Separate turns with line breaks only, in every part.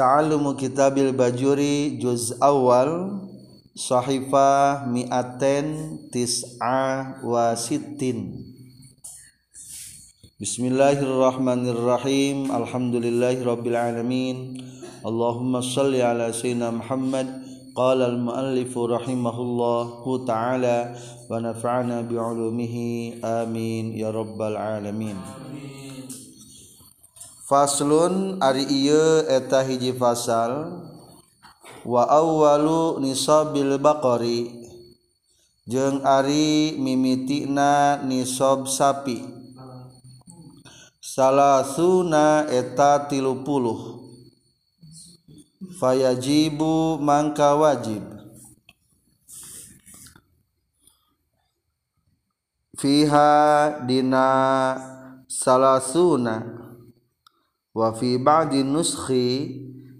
Ta'alumu Kitabil Bajuri juz awal Sahifah mi'aten tis'a wa sittin. Bismillahirrahmanirrahim. Alhamdulillahi rabbil alamin. Allahumma salli ala sayyidina Muhammad. Qala al-muallifu rahimahullahu ta'ala Wa nafa'ana bi'ulumihi. Amin. Ya rabbal alamin faslun ari ieu eta hiji pasal wa awwalu nisabil baqari. Jeung ari mimitina nisab sapi. Salasuna eta tilu puluh fayajibu mangka wajib. Fiha dina salasuna. wafi ba'di nuskhi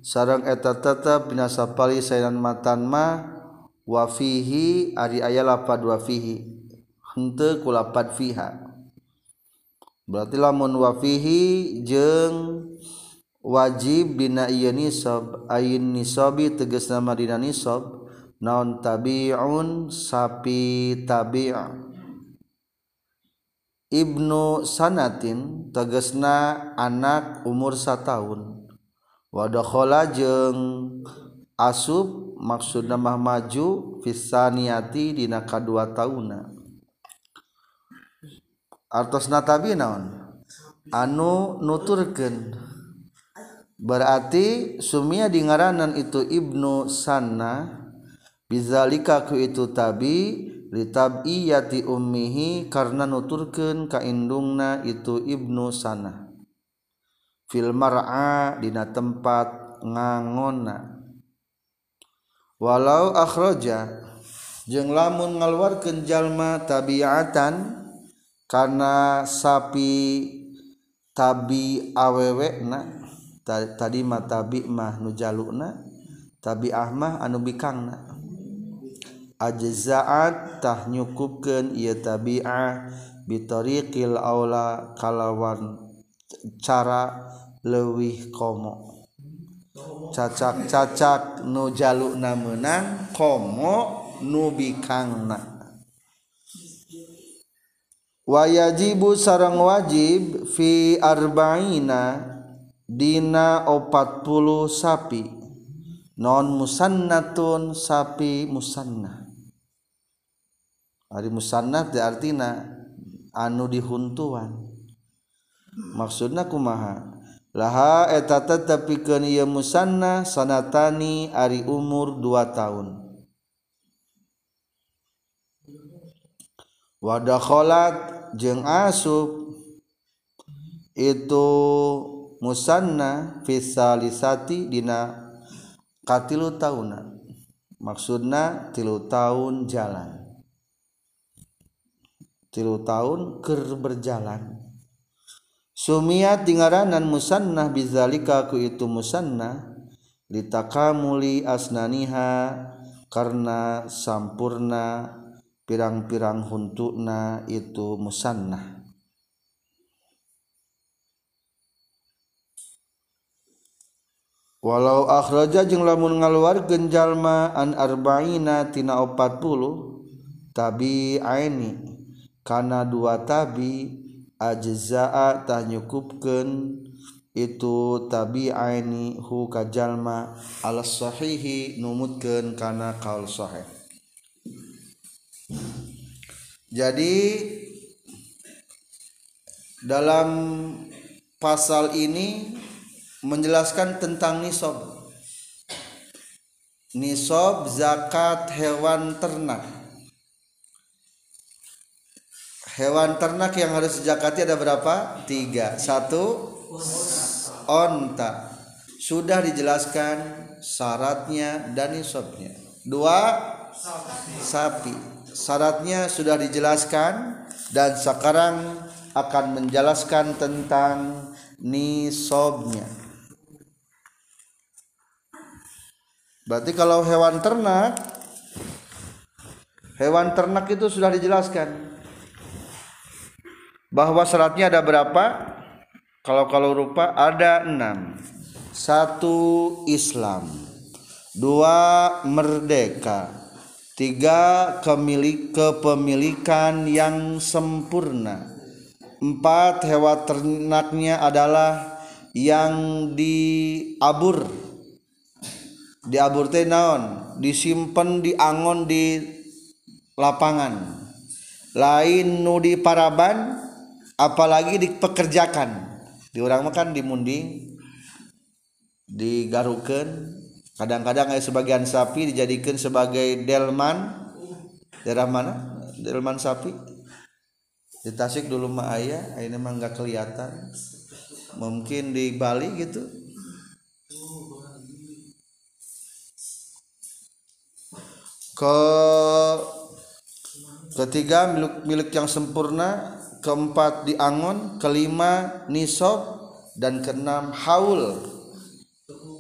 sareng eta tetep dina sapali saenan matan ma wafihi ari aya lapad wafihi henteu ku lapad fiha. Berarti lamun wafihi jeung wajib dina ieu nisab ayin nisabi tegas nama dina nisab naon tabi'un sapi tabi' Ibnu sanatin tegesna anak umur sataun. Wadakhola jeung asub maksud nama maju fisaniati dina kadua tauna. Artosna tabi naon? Anu nuturkeun. Berarti sumia di ngaranan itu ibnu sanna bizalika ku itu tabi litabiyati ummihi karena nuturkeun ka indungna itu ibnu sana fil mar'a dina tempat ngangonna. Walau akhraja jeung lamun ngaluarkeun jalma tabiatan karena sapi tabi awewe na tadi mah tabi mah nu jalukna tabi ahmah anu bikangna. ajzaat nyukupkeun ieu tabi'ah bitariqil aula kalawan cara leuwih komo. Cacak-cacak nu jalukna meunang komo nu bikangna. Wayajibu sarang wajib fi arba'ina dina opat puluh sapi. Non musannatun sapi musannah. Ari musannaf teh artina anu dihuntuan. Maksudna kumaha? Laha eta tetepikeun ieu musanna sanatani ari umur 2 tahun. Wadakholat jeung asub itu musanna fisalisati dina katilu tahunan. Maksudna tilu tahun jalan. Tilu tahun ker berjalan. Sumiat tingaranan musannah bizalika ku itu musannah. Litakamuli asnaniha karena sampurna pirang-pirang huntukna itu musannah. Walau akhraja jeung lamun ngaluarkeun jalma an arba'ina tina 40 tabi aini kana dua tabi ajza'a tah nyukupkeun itu tabi aini hu ka jalma ala sahihi numutkeun kana kaul sahih. Jadi dalam pasal ini menjelaskan tentang nisab. Nisab zakat hewan ternak hewan ternak yang harus dizakati ada berapa? Tiga. Satu onta. Sudah dijelaskan syaratnya dan nisabnya. Dua sapi. Syaratnya sudah dijelaskan dan sekarang akan menjelaskan tentang nisabnya. Berarti kalau hewan ternak hewan ternak itu sudah dijelaskan bahwa syaratnya ada berapa? Kalau kalau rupa ada enam. satu Islam. Dua merdeka. Tiga kemilik kepemilikan yang sempurna. Empat hewan ternaknya adalah yang diabur. Diabur teh naon? Disimpan di angon di lapangan. Lain nu di paraban apalagi dipekerjakan. Di orang makan di munding digarukan kadang-kadang ada sebagian sapi dijadikan sebagai delman. Daerah mana? Delman sapi. Di Tasik dulu mah ayah ini mah nggak kelihatan. Mungkin di Bali gitu. Ke ketiga milik milik yang sempurna keempat di angon kelima nisob dan keenam haul.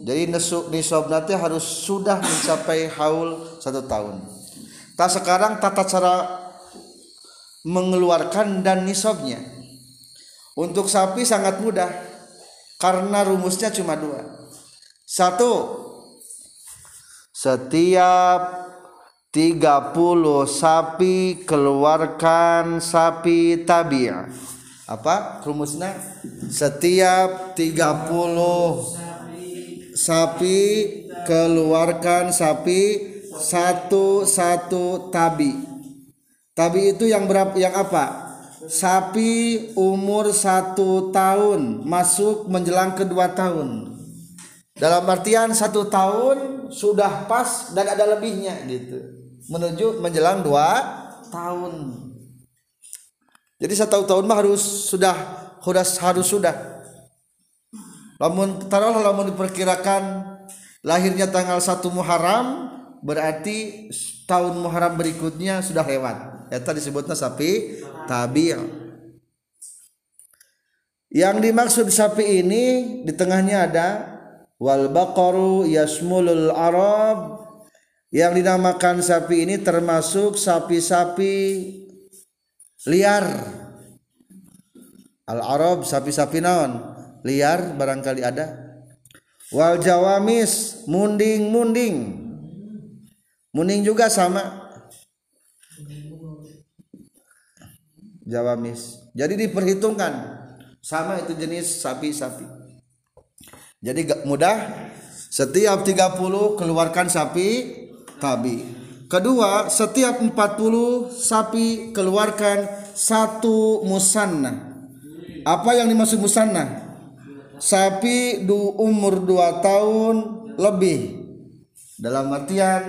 Jadi nesuk nisob nanti harus sudah mencapai haul satu tahun. Tak sekarang tata cara mengeluarkan dan nisobnya untuk sapi sangat mudah karena rumusnya cuma dua. Satu setiap 30 sapi keluarkan sapi tabi' apa rumusnya? Setiap 30 sapi keluarkan sapi satu satu tabi. Tabi itu yang berapa yang apa? Sapi umur satu tahun masuk menjelang kedua tahun. Dalam artian satu tahun sudah pas dan ada lebihnya gitu menuju menjelang dua tahun. Jadi satu tahun mah harus sudah harus harus sudah. Lamun taruh lamun diperkirakan lahirnya tanggal 1 Muharram berarti tahun Muharram berikutnya sudah lewat. Eta disebutnya sapi tabi' yang dimaksud sapi ini di tengahnya ada wal baqaru yasmulul arab yang dinamakan sapi ini termasuk sapi-sapi liar. Al arab sapi-sapi naon? Liar barangkali ada. Wal jawamis munding munding munding juga sama. Jawamis. Jadi diperhitungkan. Sama itu jenis sapi-sapi. Jadi mudah. Setiap 30 keluarkan sapi tabi. Kedua setiap 40 sapi keluarkan satu musanna apa yang dimaksud musanna sapi du umur 2 tahun lebih. Dalam artian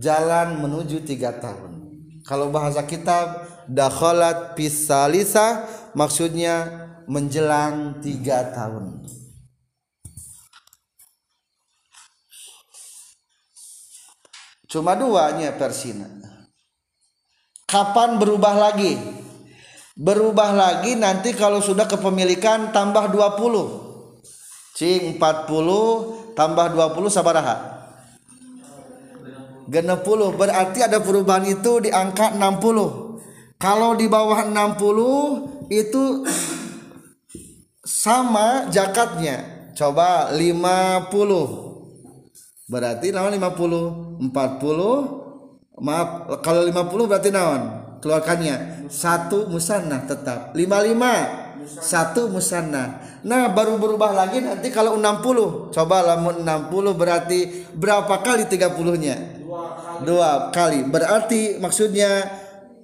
jalan menuju tiga tahun. Kalau bahasa kitab dakhalat pisalisa maksudnya menjelang tiga tahun cuma duanya persina kapan berubah lagi? Berubah lagi nanti kalau sudah kepemilikan tambah 20 cing 40 tambah 20 sabaraha genep puluh. Berarti ada perubahan itu di angka 60 kalau di bawah 60 itu sama jakatnya coba 50 berarti naon 50 40 maaf kalau 50 berarti naon? Keluarkannya. Satu musanah tetap. 55 satu musanna nah baru berubah lagi nanti kalau 60 coba lamun 60 berarti berapa kali 30 nya dua kali. Berarti maksudnya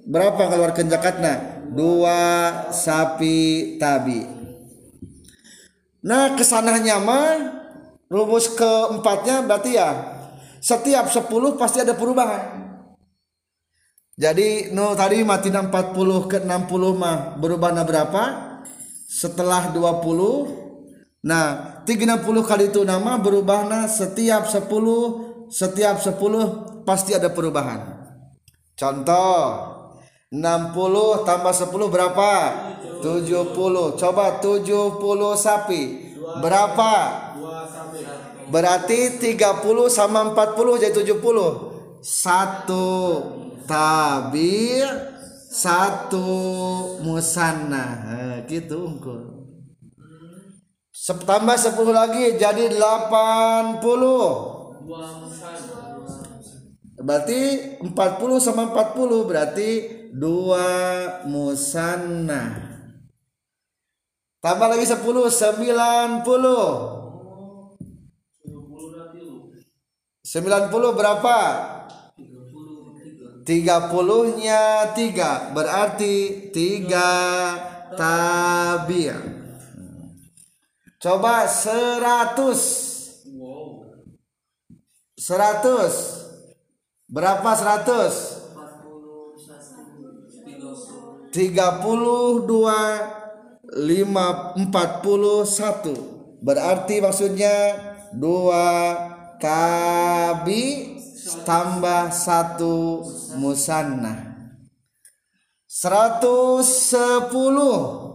berapa keluarkan zakatnya? Dua sapi tabi. Nah ke sananya mah rumus keempatnya berarti ya setiap 10 pasti ada perubahan. Jadi no tadi mati 40 ke 60 mah berubah berapa? Setelah 20 nah 30 kali itu nama berubahnya setiap 10 setiap 10 pasti ada perubahan. Contoh 60 tambah 10 berapa? 70 coba 70 sapi berapa? Berarti 30 sama 40 jadi 70 satu. Tabir satu. Musanna. Gitu unggul tambah 10 lagi jadi 80 berarti 40 sama 40 berarti dua musanna tambah lagi 10 90 90 berapa 30 nya 3 berarti 3 tabi' Coba 100. 100. Berapa 100? 32 lima empat puluh satu. Berarti maksudnya dua tabi tambah satu musanna seratus sepuluh.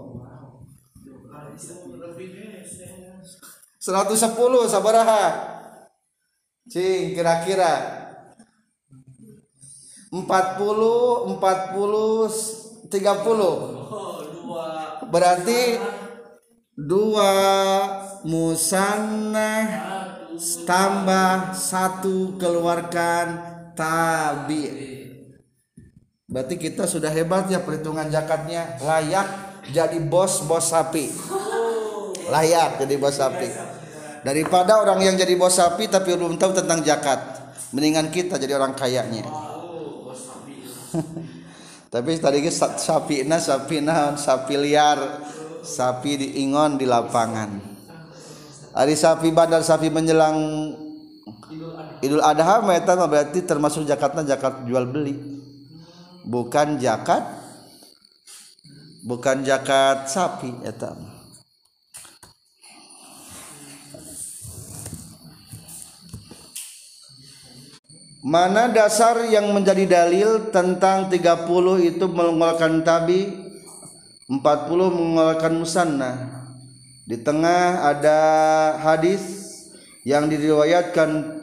110 sabaraha. Cing kira-kira. 40 40 30 berarti dua musanna tambah satu keluarkan tabi. Berarti kita sudah hebat ya perhitungan zakatnya. Layak jadi bos bos sapi. Layak jadi bos sapi. Daripada orang yang jadi bos sapi tapi belum tahu tentang zakat mendingan kita jadi orang kayanya tapi tadi sapi na sapi na sapi liar sapi diingon di lapangan. Hari sapi badar sapi menjelang Idul Adha meta berarti termasuk zakatnya zakat jual beli. Bukan zakat bukan zakat sapi eta Mana dasar yang menjadi dalil tentang 30 itu mengeluarkan tabi 40 mengeluarkan musanna Di tengah ada hadis yang diriwayatkan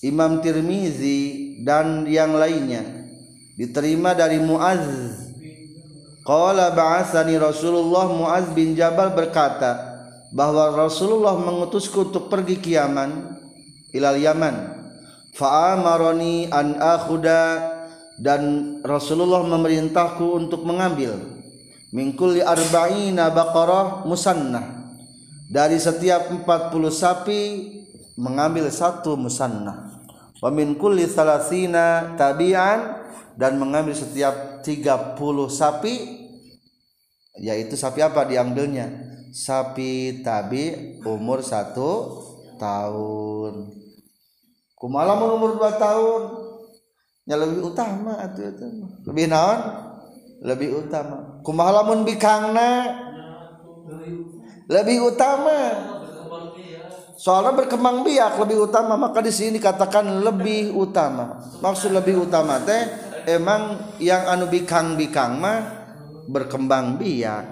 Imam Tirmizi dan yang lainnya. Diterima dari Muaz. Qala ba'athani Rasulullah Muaz bin Jabal berkata bahwa Rasulullah mengutusku untuk pergi ke Yaman ilal Yaman fa'amaroni an akhuda. Dan Rasulullah memerintahku untuk mengambil. Mingkuli arba'ina baqarah musannah. Dari setiap 40 sapi mengambil satu musannah. Wa min kulli salasina tabi'an. Dan mengambil setiap 30 sapi yaitu sapi apa diambilnya? Sapi tabi umur satu tahun kumaha mun umur 2 tahun. Nya lebih utama atuh eta lebih naon? Lebih utama. Kumaha lamun bikangna lebih utama. Soalnya berkembang biak lebih utama. Maka di sini dikatakan lebih utama. Maksud lebih utama teh emang yang anu bikang bikang mah berkembang biak.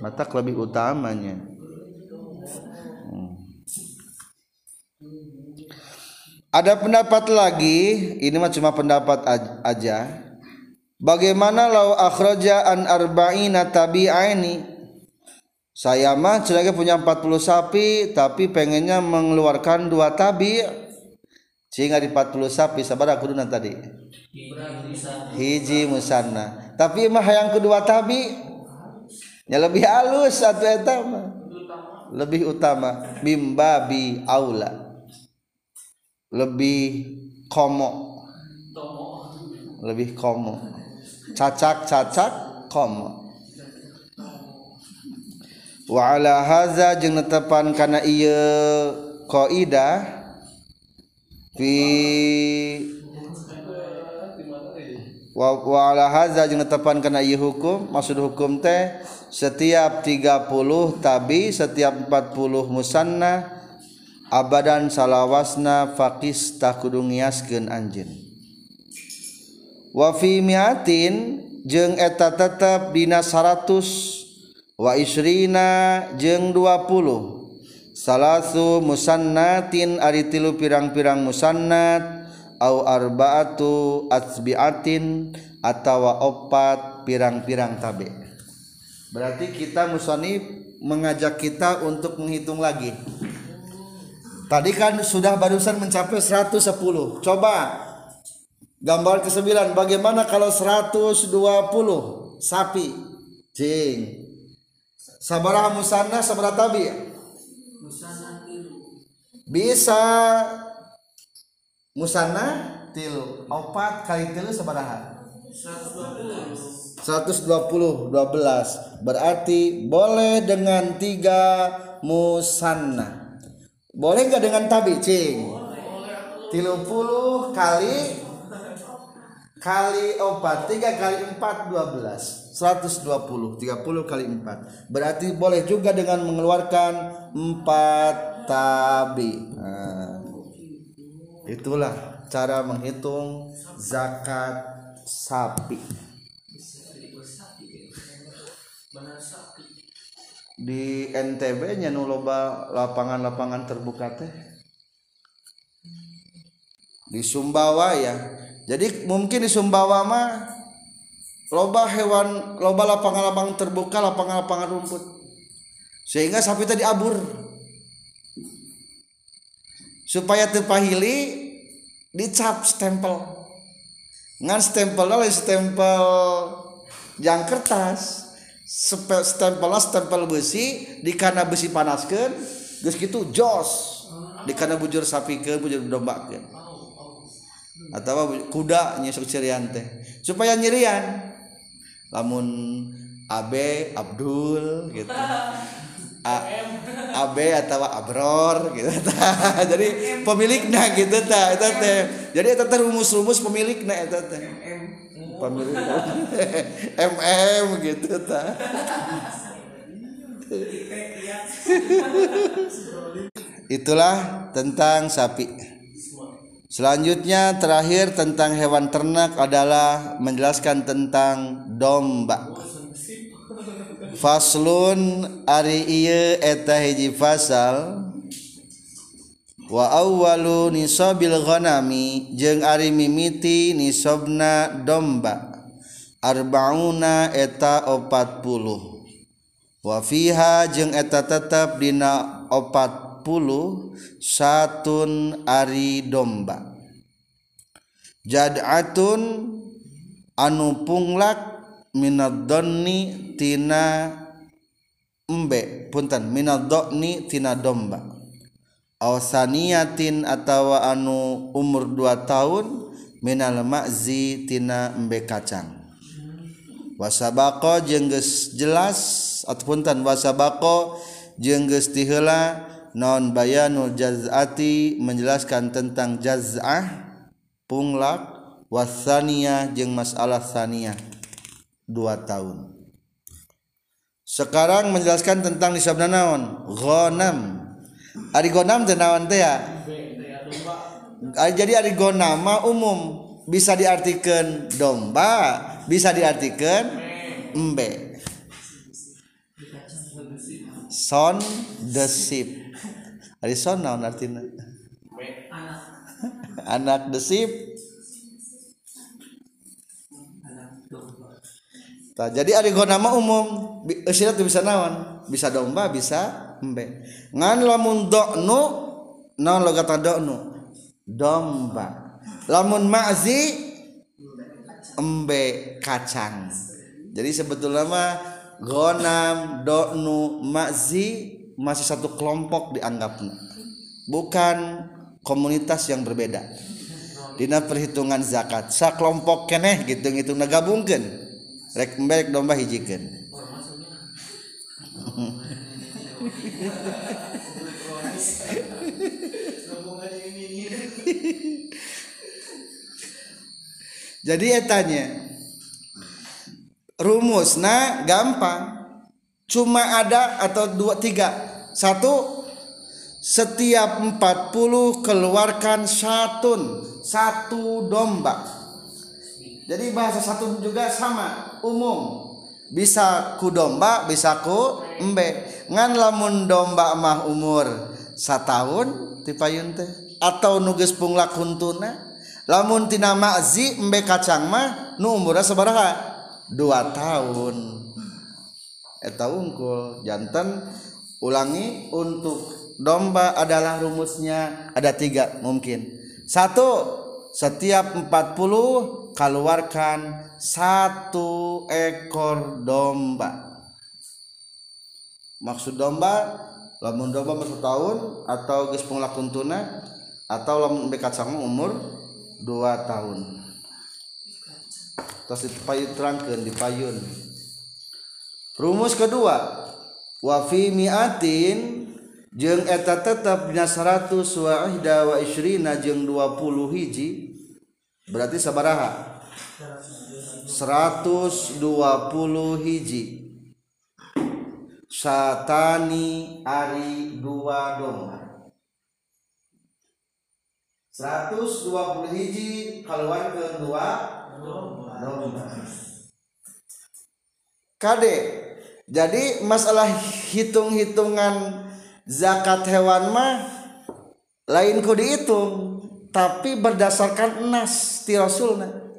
Mata lebih utamanya Ada pendapat lagi, ini mah cuma pendapat aja. Bagaimana lau akhraja an arba'ina tabi'aini? Saya mah celaka punya 40 sapi tapi pengennya mengeluarkan dua tabi. Sehingga di 40 sapi sabar aku dulu tadi. Hiji musanna. Tapi mah yang kedua tabi ya lebih halus satu eta Lebih utama mimbabi aula lebih komo. Lebih komo. Cacak cacak komo. Wa ala haza jeung netepan kana ieu qaidah fi wa, wa ala haza jeung netepan kana ieu hukum. Maksud hukum teh setiap 30 tabi setiap 40 musanna abadan salawasna fakis takudu ngiaskeun anjeun. Wa fi miatin jeung eta tetep dina 100 wa isrina jeung 20 salasu musannatin ari tilu pirang-pirang musannat au arbaatu atsbiatin atawa opat pirang-pirang tabe. Berarti kita musonib mengajak kita untuk menghitung lagi. Tadi kan sudah barusan mencapai 110 coba gambar ke-9 bagaimana kalau 120 sapi. Cing sabaraha musanna sabaraha tabi. Bisa. Musanna tilu. Opat kali tilu sabaraha? 120 12 berarti boleh dengan tiga musanna boleh nggak dengan tabi cing tilu puluh kali kali opat tiga kali empat dua belas. 120 30 kali 4 berarti boleh juga dengan mengeluarkan 4 tabi nah, itulah cara menghitung zakat sapi di NTB nya nu loba lapangan-lapangan terbuka teh. Di Sumbawa ya. Jadi mungkin di Sumbawa mah loba hewan loba lapangan-lapangan terbuka lapangan-lapangan rumput. Sehingga sapi tadi abur supaya terpahili dicap stempel. Ngan stempel lain stempel yang kertas stempel stempel besi dikana besi panaskan geus gitu jos. Dikana bujur sapi ke bujur domba ke atau kuda nyesuk cirian teh. Supaya nyirian lamun AB Abdul gitu. A, AB atau Abror gitu. Ta. jadi pemiliknya gitu ta, itu teh. Jadi itu rumus-rumus pemiliknya itu teh. Pemilik MM gitu ta. Itulah tentang sapi. Selanjutnya terakhir tentang hewan ternak adalah menjelaskan tentang domba. Faslun ari ieu eta hiji fasal wawalu nisobilkhoami jeung ari mimiti nisobna domba. Arbauna eta opat puluh. Wafiha jeung eta tetap dina opat puluh satun ari domba. Jadaatun anu punglak minadoni tina embe. Punten minadoni tina domba. Awsaniyatin atawa anu umur 2 tahun minal ma'zi tina embe kacang. Wasabako jengges jelas ataupun tan wasabako jengges tihela non bayanul jazati menjelaskan tentang jaz'ah punglak wasaniyah jeung masalah saniyah dua tahun. Sekarang menjelaskan tentang nisabna naon ghanam ari ghanam teh naon teh ya jadi ari ghanam umum bisa diartikan domba bisa diartikan embe son desip Ari son naon artinya? Anak. Anak desip. Nah, jadi ari nama umum eusirat bisa naon? Bisa domba, bisa embe. Ngan lamun do'nu naon logat do'nu? Domba. Lamun ma'zi embe kacang. Jadi sebetulnya mah gonam do'nu ma'zi masih satu kelompok dianggapnya bukan komunitas yang berbeda dina perhitungan zakat sa kelompok keneh gitu gitu nagabungkan rek mbek domba hijikan jadi etanya rumusna gampang. Cuma ada atau dua tiga? Satu setiap 40 keluarkan satun satu domba. Jadi bahasa satu juga sama umum bisa ku domba bisa ku embe. Ngan lamun domba mah umur satahun tipayun teh. Atau nuges punglak huntuna lamun tina makzi embe kacang mah nu umurnya sabaraha? Dua tahun eta unggul jantan ulangi untuk domba adalah rumusnya ada tiga mungkin. Satu setiap 40 keluarkan satu ekor domba. Maksud domba lamun domba masuk tahun atau geus penglakun tuna atau lamun dekat sama umur dua tahun. Terus dipayun terangkan dipayun. Rumus kedua wafi miatin jeng eta tetap dina 100 wa ihda wa jeng 20 hiji berarti sabaraha 120 hiji. Satani ari dua domba 120 hiji keluar ke dua domba kade jadi masalah hitung-hitungan zakat hewan mah lain ku dihitung tapi berdasarkan nas ti rasulna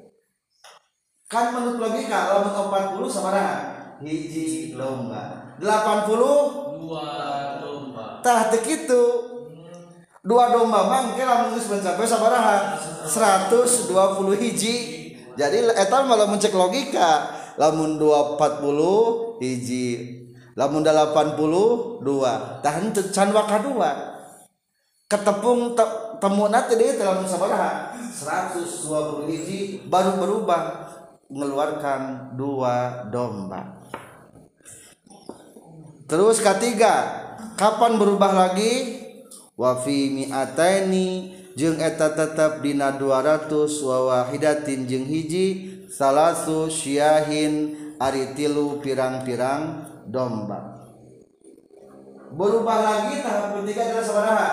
kan menurut logika lamun 40 sabaraha hiji domba 80 dua domba tah kitu dua domba mah engke lamun geus mencapai sabaraha 120 hiji. Jadi eta malah mencek logika. Lamun 240 hiji lamun 82 tahan can waka dua. Ketepung te, temu nanti dia lamun sabaraha 120 hiji baru berubah mengeluarkan dua domba. Terus ketiga kapan berubah lagi? Wafi mi'ataini jeung eta tetap dina 200 wa wahidatin jeung hiji salasu syiahin ari tilu pirang-pirang domba. Berubah lagi tahap ketiga adalah sabaraha?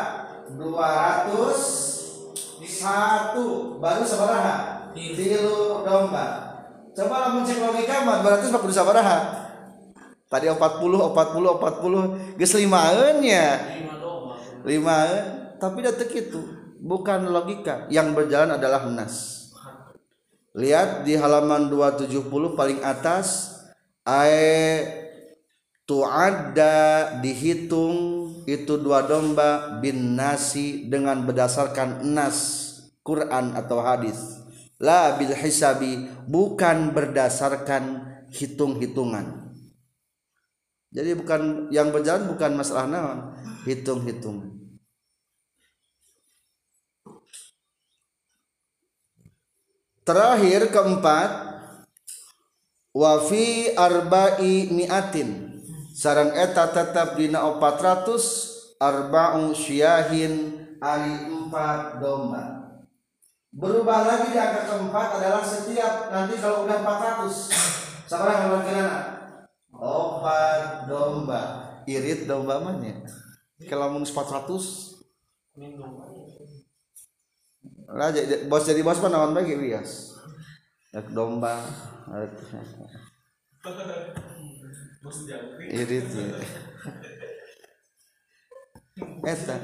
201 baru sabaraha? Tilu domba coba lamun cek logika mah 200 mah kudu sabaraha tadi 40 40 40 geus limaeun nya limaeun tapi da itu bukan logika. Yang berjalan adalah nas. Lihat di halaman 270 paling atas ae ada dihitung itu dua domba bin nasi dengan berdasarkan nas Quran atau hadis la bil hisabi bukan berdasarkan hitung-hitungan. Jadi bukan yang berjalan bukan masalah naon hitung-hitungan terakhir keempat wafi arba'i mi'atin. Sarang eta tetap dina 400 arba'u syiahin ari empat domba berubah lagi di angka keempat adalah setiap nanti kalau udah 400 sekarang kalau kira opat domba. Irit domba mana kalau mau 400 Raja, bos jadi bos kan nawan bagi bias domba irit eta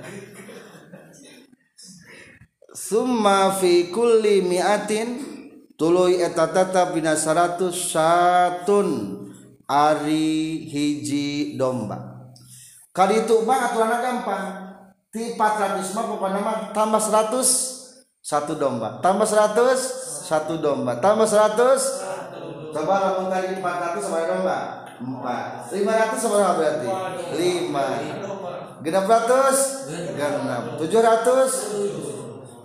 summa fi kulli mi'atin tuluy eta tetap bina seratus satun ari hiji domba. Kali itu mah aturan gampang. Ti 400 mah pokoknya mah tambah 100 satu domba. Tambah 100 satu domba. Tambah 100 coba lamun tadi 400 sama domba. 4 500 sama berapa berarti? 5 600 6 700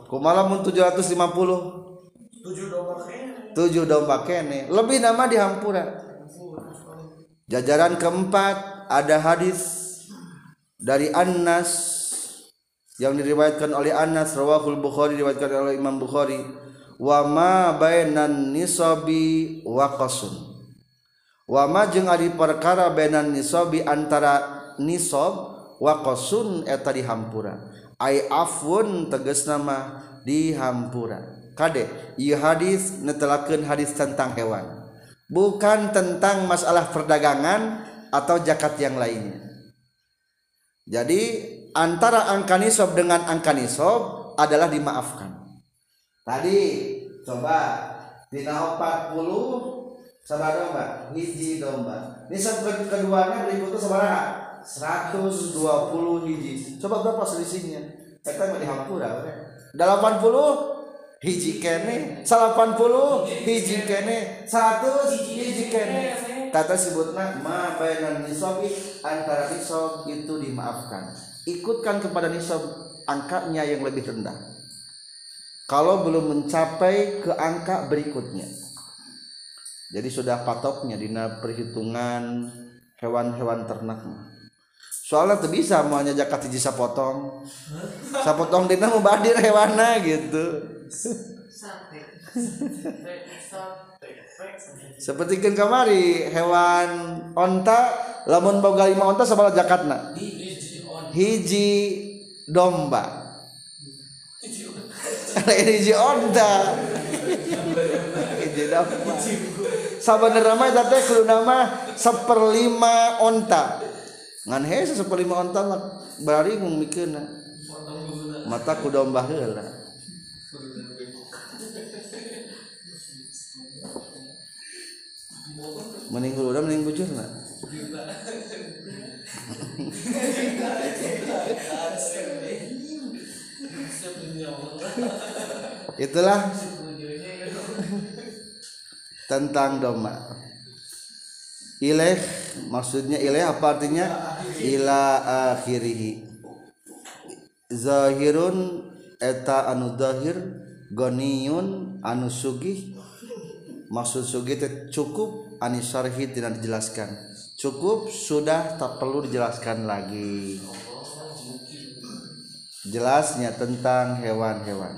kumalamun 750 7 domba kene. Domba kene. Lebih nama di hampura. Jajaran keempat ada hadis dari Anas yang diriwayatkan oleh Anas rawahul Bukhari diriwayatkan oleh Imam Bukhari. Wa ma bainan nisabi wa qasun wa ma jeung ari perkara bainan nisabi antara nisab wa qasun eta di hampura ai afun tegas nama dihampura kade ieu hadis netelakeun hadis tentang hewan. Bukan tentang masalah perdagangan atau zakat yang lainnya. Jadi antara angka nisab dengan angka nisab adalah dimaafkan. Tadi coba dina 40 sama domba hiji domba. Nisab keduanya berikutnya sabaraha 120 hiji. Coba berapa selisihnya? Kita mah dihampura 80 hiji kene 80 hiji kene 100 hiji kene. Kata sebutna ma bainan nisabi antara nisab itu dimaafkan. Ikutkan kepada nisab angkanya yang lebih rendah. Kalau belum mencapai ke angka berikutnya. Jadi sudah patoknya dina perhitungan hewan-hewan ternak soalnya tuh bisa mau jakat hiji sapotong. Sapotong dina mau badir hewana gitu. Seperti kan kamari hewan onta lamun boga lima onta sabala jakatna hiji domba. Hiji onta. Hiji domba. Sabenerna mah eta teh nama seperlima onta ngan he seperlima onta mah bari mikirna. Mata ku domba heula. Mending udah mending bujur nak itulah tentang domba ilaih maksudnya ilaih apa artinya? Ila akhirihi. Zahirun eta anu zahir goniun anu sugih. Maksud sugih itu cukup anisarhi tidak dijelaskan. Cukup sudah tak perlu dijelaskan lagi. Jelasnya tentang hewan-hewan.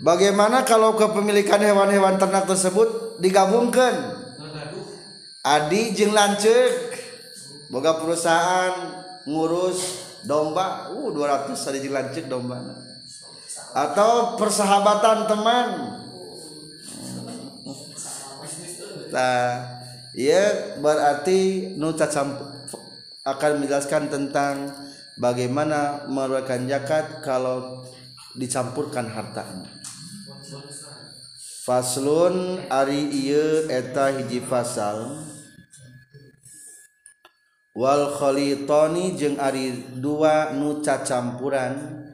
Bagaimana kalau kepemilikan hewan-hewan ternak tersebut digabungkan? Adi jeng lancek. Boga perusahaan ngurus domba. Uh 200 hari jeng lancek domba. Atau persahabatan teman. Nah ya berarti nu akan menjelaskan tentang bagaimana mengeluarkan zakat kalau dicampurkan hartanya. Faslun ari ieu eta hiji fasal. wal khalitani jeung Ari dua nu campuran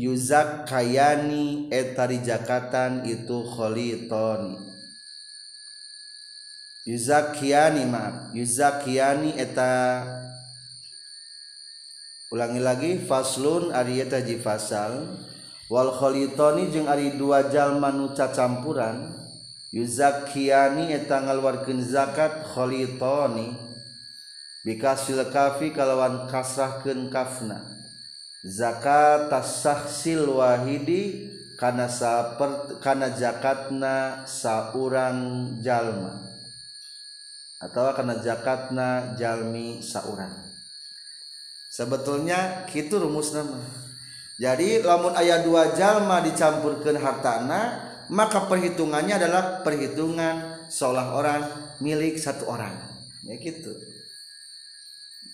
Yuzak Kayani etari Jakatan itu Kholiton Yuzakiani maaf. Yuzakiani eta ulangi lagi faslun ari eta jifasal wal khalitani jeung Ari dua jalma nu campuran Yuzakiani eta ngaluarkeun zakat khalitoni. Bikasil kafi kalawan kasrahkeun kafna zakat tasahsil wahidi kana saper kana zakatna saurang jalma. Atau kana zakatna jalmi saurang sebetulnya kitu rumus nama. Jadi lamun ayat dua jalma dicampurkan hartana maka perhitungannya adalah perhitungan seolah orang milik satu orang. Ya gitu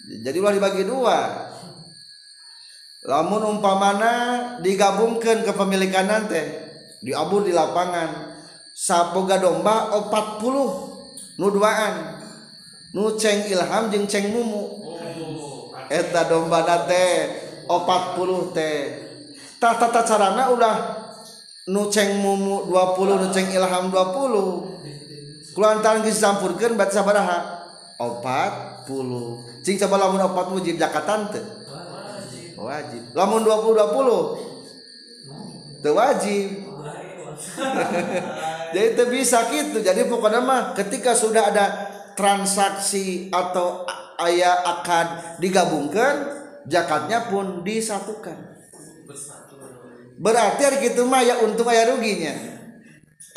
jadi ulah dibagi dua. Lamun umpamana digabungkan kepemilikan nanti diabur di lapangan. Sapoga domba 40 nu duaan. Nu ceng ilham jeung ceng mumu. Eta domba nate 40 teh. Tata tata carana udah nu ceng mumu 20 nu ceng ilham 20 kulantaran geus dicampurkeun bat sabaraha? 40 cing coba lamun 40 wajib zakatan teu wajib. Lamun 20 20 teu wajib. Jadi itu bisa gitu. Jadi pokoknya mah ketika sudah ada transaksi atau ayah akan digabungkan zakatnya pun disatukan. Berarti hari gitu mah ya untung ayah ruginya.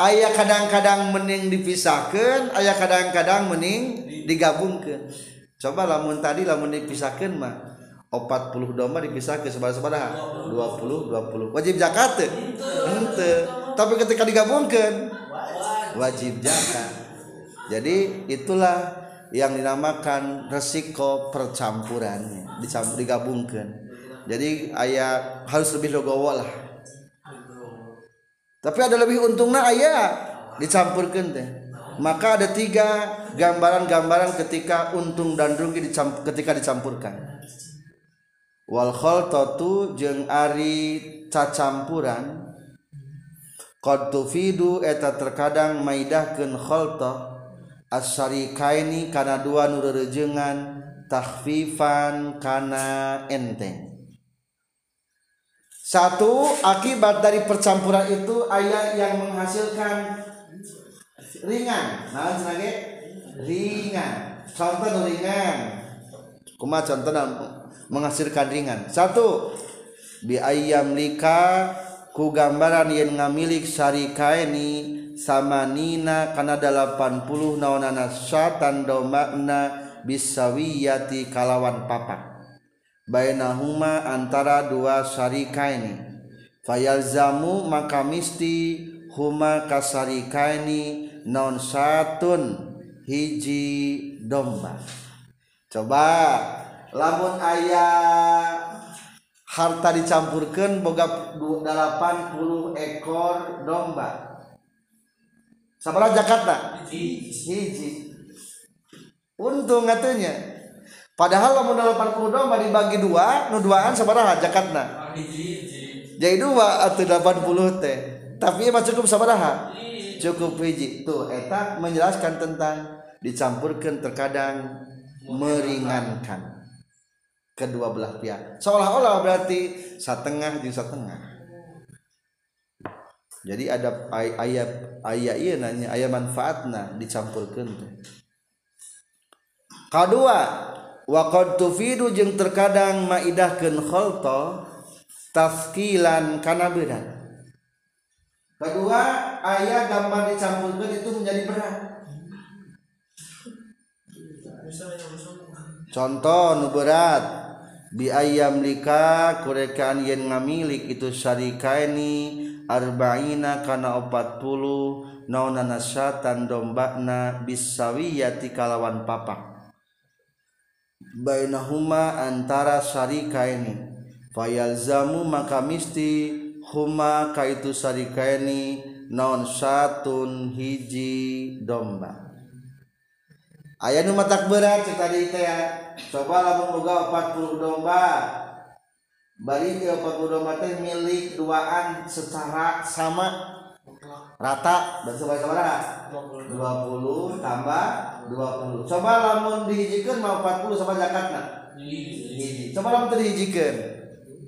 Ayah kadang-kadang mening dipisahkan ayah kadang-kadang mening digabungkan coba lamun tadi lamun dipisahkan mah 40 domba dipisahkan sebar-sebar 20 20 wajib zakat ente. Tapi ketika digabungkan wajib zakat. Jadi itulah yang dinamakan resiko percampurannya. Dicampur digabungkan jadi ayah harus lebih logowo lah. Tapi ada lebih untungnya ayah dicampurkan teh maka ada tiga gambaran-gambaran ketika untung dan rugi dicamp ketika dicampurkan. Wal khaltatu jeung ari cacampuran. Qad tufidu eta terkadang maidahkeun khalta as-syarikaini kana dua nu rerejengan tahfifan kana enteng. Satu akibat dari percampuran itu ayat yang menghasilkan ringan. Nah sebagai ringan. Contoh ringan. Kuma contoh menghasilkan ringan. Satu bi ayam lika ku gambaran yang ngamilik syarikaini sama nina karena 80 naonana syatan domakna bisawiyati kalawan papak bainahuma antara dua syarikaini fayalzamu maka misti huma kasarikaini non satun hiji domba. Coba lamun ayah harta dicampurkan boga 80 ekor domba. Sabaraha Jakarta? Hiji. Untung katanya padahal lamun 80 domba dibagi dua nu duaan sabaraha Jakarta. Jadi dua atau 80 teh. Tapi emang cukup sabaraha cukup hiji tuh eta menjelaskan tentang dicampurkan terkadang meringankan kedua belah pihak. Seolah-olah berarti setengah di setengah. Jadi ada ayat ayat iya nanya ayat manfaatna dicampurkan kedua Waqad tufidu jeung terkadang maidahkeun khalta tafkilan kana berat. Kedua, ayat gambar dicampurkan itu menjadi berat. Contoh nu berat. Bi ayam lika kurekaan yen ngamilik itu syarikaini arba'ina kana 40 naonana syatan dombana bisawiyati kalawan papak bainahuma antara syarika ini fayalzamu maka misti huma kaitu syarika ini non satun hiji domba. Ayah nu matak berat cerita di ya. Coba lamun boga 40 domba. Bari 40 domba teh milik duaan secara sama. Rata dan sebagai sabaraha 20 tambah 20 coba lamun dihijikan mau 40 sama zakatna. Hiji. Coba lamun teu dihijikeun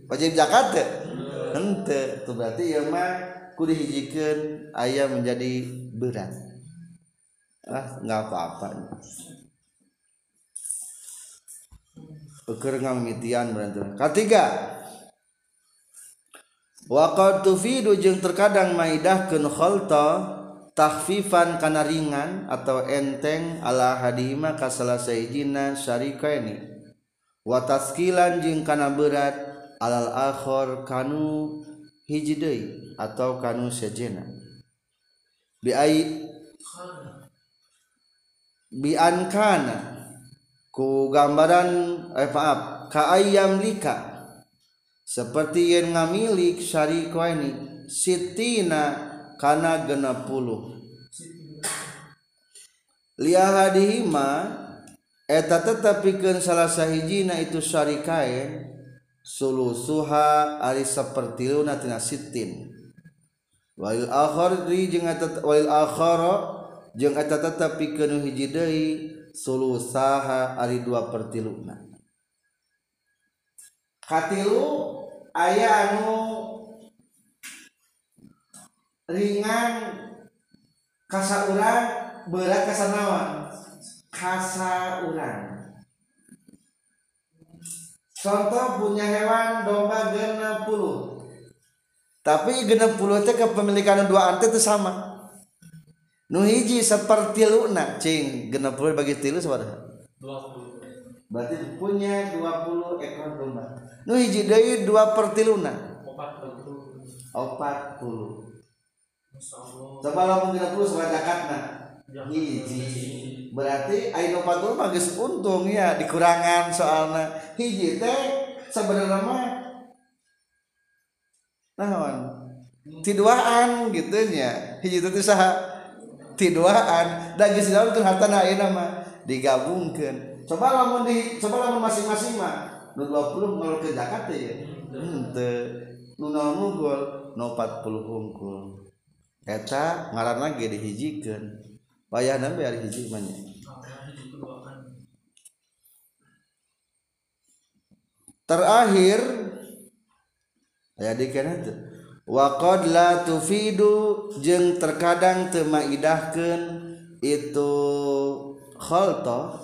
wajib zakat teh henteu itu berarti ya mah ku dihijikeun aya menjadi berat ah nggak apa-apa. Ukur ngamitian berarti. Ketiga, Waqad tufidu jeung terkadang maidahkeun khalta tahfifan kana ringan atau enteng ala hadima ka salah sayidina syarikaini wa taskilan jeung kana berat alal-akhor kanu hijdei atau kanu sejena. Biai bian kana. Ku gambaran eh maaf ka ayam lika. Seperti yang ngamilik syari ini sitina kana genap puluh. Lihadihima eta tetap pikir salah sahijina itu syari kain sulusuha ari sapertiluna tina sitin. Wal akhari jeung eta wal akhara jeung eta tetep hiji deui sulusaha ari dua pertiluna katilu aya anu ringan kasa urang berat kasa urang contoh punya hewan domba genap puluh. Tapi genap puluh itu kepemilikan dua ante itu sama. Nu hiji seperti luna cing. Genap puluh bagi tilu seberapa berarti punya 20 ekor domba. Nu hiji deui dua pertiluna opat puluh. Coba lamun dina puluh sama zakatna hiji berarti Aino Fatul magis untung ya dikurangan soalnya hiji teh sebenarnya mah naon? Tiduaan gitu nya. Hiji itu saha? Tiduaan. Dan geus dalam tuh harta ayeuna mah digabungkan coba lamun di coba lamun masing-masing mah nu 20 nol ke zakat ya henteu hmm, nu nol munggul nu 40 hungkul eta ngaranna ge dihijikeun payahna be ari hiji mah terakhir aya dikena teh wa qad la tufidu jeung terkadang teu maidahkeun itu khalta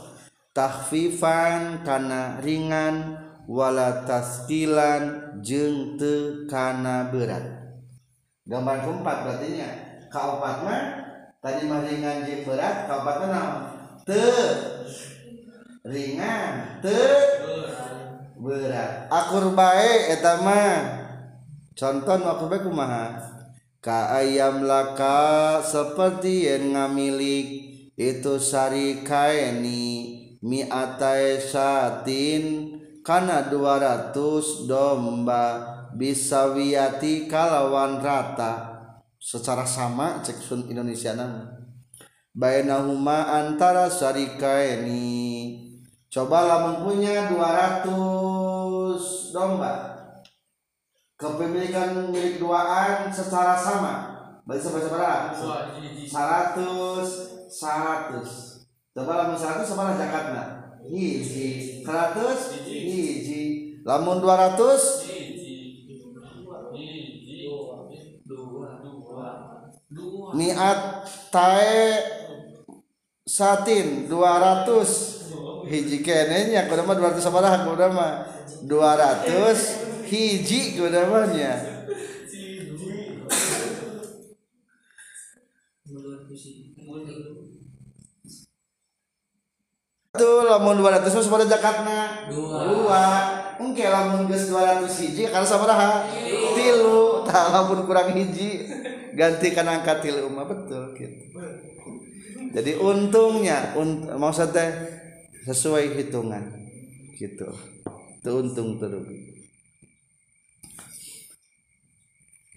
tahfifan kana ringan wala taskilan jeung teu kana berat. Gambar keempat berarti nya kaopat mah tadi mah ringan jeung berat mah naon teu ringan. Teu berat. Akur bae eta mah. Contoh akur bae kumaha? Ka ayam laka seperti yang ngamilik itu sari kaini mi'atai satin kana 200 domba bisa wiati kalawan rata secara sama cek sun Indonesia nama bainahuma antara sarika ini. Cobalah mempunyai 200 domba. Kepemilikan milik duaan secara sama. Berarti seberapa 100 100 coba lamun 100 sama zakatna hiji. 100 hiji. lamun 200 niat tae satin 200 hiji kene nya kudu mah 200 sabaraha kudu mah? 200 hiji kudu mah nya tuh lamun 200 mah sabaraha zakatna dua. Engke lamun geus 200 hiji kana sabaraha? Tilu. Tah lamun kurang hiji gantikan angka tilu mah betul gitu. Jadi untungnya unt maksudnya sesuai hitungan gitu. Itu untung terus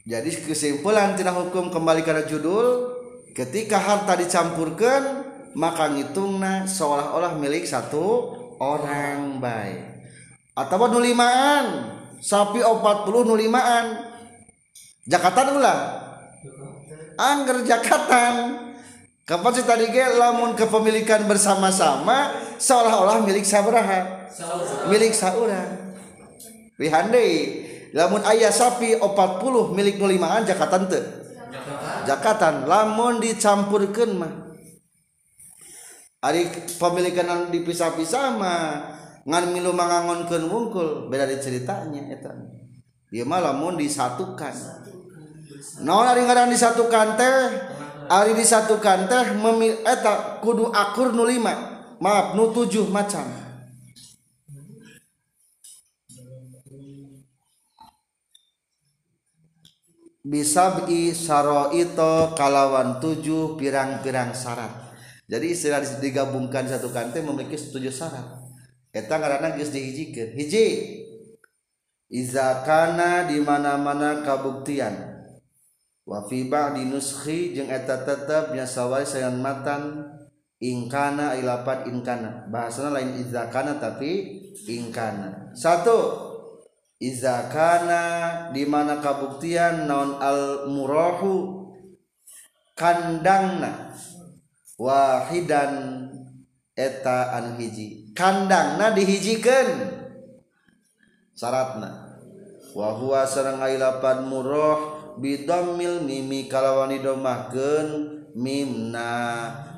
jadi kesimpulan tidak hukum kembali karena judul ketika harta dicampurkan maka ngitungna seolah-olah milik satu orang baik atau nulimaan. Sapi 40 nulimaan. Jakatan ulah angger jakatan. Kapan sih tadi ge? Lamun kepemilikan bersama-sama seolah-olah milik sabaraha milik saurang wihande lamun ayah sapi 40 milik nulimaan jakatan teu jakatan. Lamun dicampurkeun mah ari pemilikan anu dipisah-pisah mah ngan milu mangangonkeun wungkul beda di ceritanya eta. Ieu mah lamun disatukan. Naon ari ngaran disatukan teh? Ari disatukan teh memil eta kudu akur nu lima. Maaf nu tujuh macam. Bisa bi saroito kalawan tujuh pirang-pirang syarat jadi istilah digabungkan satu kante memiliki tujuh syarat. Eta ngaranna geus dihijikeun hiji! Izakana di mana-mana kabuktian. Wa fi ba'di nuskhi jeung eta tetep nya sawai sayan matan ingkana ilapat ingkana bahasana lain izakana tapi ingkana satu izakana di mana kabuktian naon al murahu kandangna wahidan eta anu hiji. Kandangna dihijikeun. Syaratna. Wahwa sareng ailapan murah bidammil mimi kalawan didomahkeun mimna.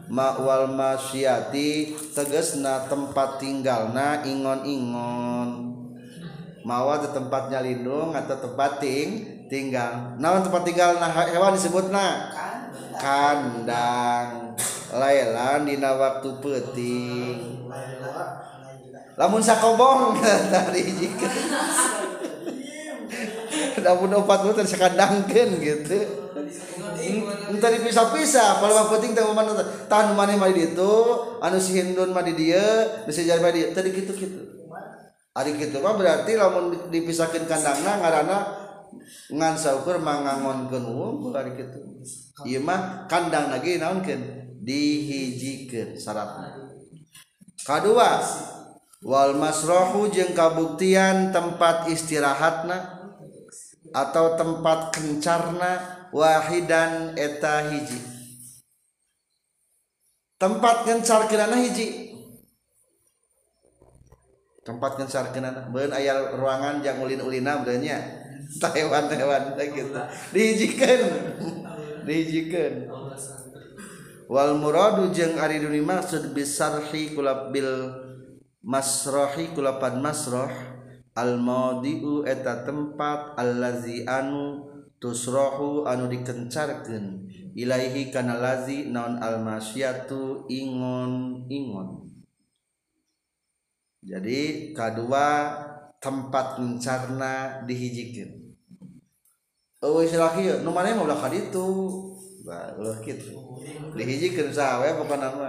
Ma'wal masyati tegesna tempat tinggalna ingon-ingon. Mawa di tempatnya lindung atau tempat ting tinggal. Naon tempat tinggal nah hewan disebutna? Kandang. Lailan dina waktu peting lamun sakobong tadi jika lamun opat lu tadi sakadangkeun gitu. Dipisah-pisah, kalau mah penting teh mana tahan mana mah di itu anu si hindun mah di dia bisa jadi mah di tadi gitu-gitu. Ari gitu mah berarti lamun dipisahkeun kandangna ngaranna ngan saukur mangangonkeun wong ari kitu ieu mah kandang lagi naonkeun dihijikeun syaratna. Kadua wal masrohu jeung kabuktian tempat istirahatna atau tempat kencarna wahidan eta hiji. Tempat kencar kenana hiji. Tempat kencar kenana beun ruangan yang ulin-ulina berenya hewan-hewan gitu dihijikan dihijikan Wal muradu jeung ari duni maksud bisarhi kulab bil masrahi kulapan masrah al maudiu eta tempat allazi anu tusrahu anu dikencarkeun. Ilaihi kana lazi naon al masyatu ingon ingon. Jadi kedua tempat mencarna dihijikin. Oh, silaki nu maneh mah ulah kaditu baru gitu dihijikan sawe bukan nama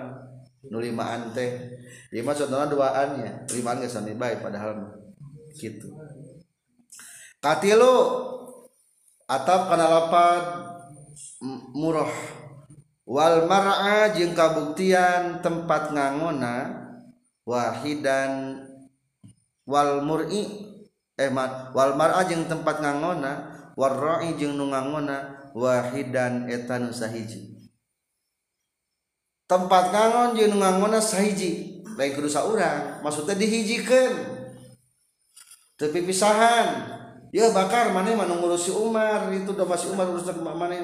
nu limaan teh. Lima contohnya duaannya limaan gak sami baik padahal mah. Gitu katilu atap kana lapad murah. Wal mar'a jeung kabuktian tempat ngangona wahidan wal mur'i eh wal mar'a jeung tempat ngangona warra'i jeung nu ngangona wahidan etan sahiji. Tempat ngangon jeung nungangona sahiji. Lain kudu saurang maksudnya dihijikeun teu pisahan ya bakar mana mah ngurusi Umar itu domba si Umar urusan mana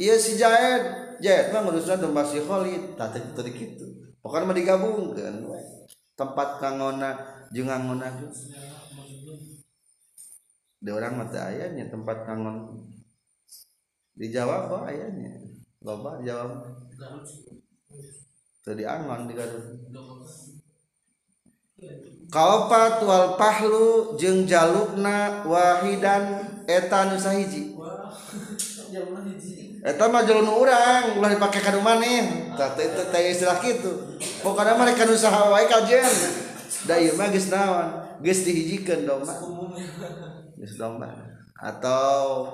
iya si Jaed Jaed mah ngurusna domba si Khalid. Tah teu kitu pokoknya mah digabungkeun tempat kangona jeung ngangona. di orang mata ayahnya tempat kangen dijawab kok ayahnya? Loba jawab tadi angon di garut. Kaopat wal pahlu jeng jalukna wahidan eta nu sahiji? Eta mah jalur urang ulah dipake ka maneh. Tah itu teh istilah kitu. Pokokna mereka nu saha wae kajen da ieu mah geus naon geus dihijikeun domba geus domba atau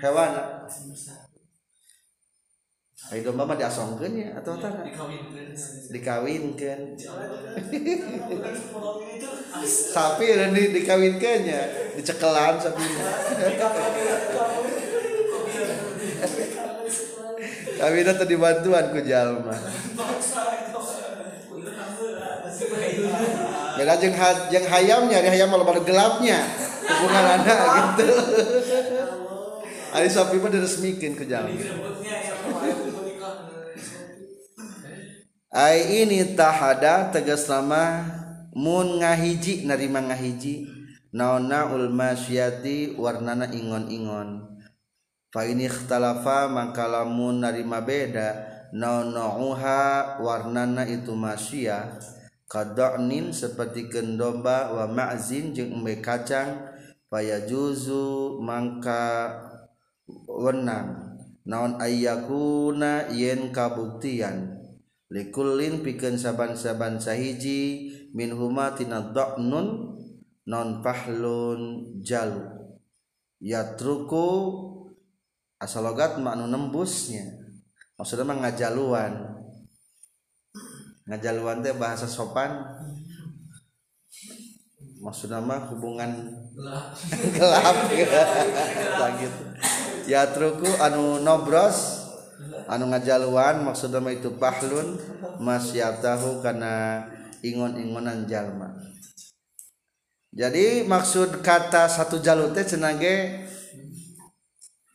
hewan Ayo domba mah diasongkeun ya atau tara dikawinkeun sapi dan di, dikawinkeun ya dicekelan sapinya kami tadi dibantuan ku jalma beda jeung jeung hayamnya di hayam malah pada gelapnya. Hubungan anak gitu. Ari sapi mah diresmikan ke jalan. Ai ini tahada tegas nama mun ngahiji narima ngahiji. Naona ul masyati warnana ingon-ingon. Fa ini ikhtalafa maka lamun narima beda. Naonauha warnana itu masya kadonin seperti domba wa ma'zin jeung embe kacang paya juzu mangka wenang. Naon ayyakuna yen kabuktian? Likullin pikeun saban-saban sahiji min huma tina dha'nun non pahlun jalu. Yatruku asalogat maknu nembusnya. Maksudnya mengajaluan ngajaluan teh bahasa sopan. Maksud nama hubungan gelap. gitu ya truku anu nobros anu ngajaluan maksud nama itu pahlun masyatahu karena ingon-ingonan jalma. Jadi maksud kata satu jalur teh cenage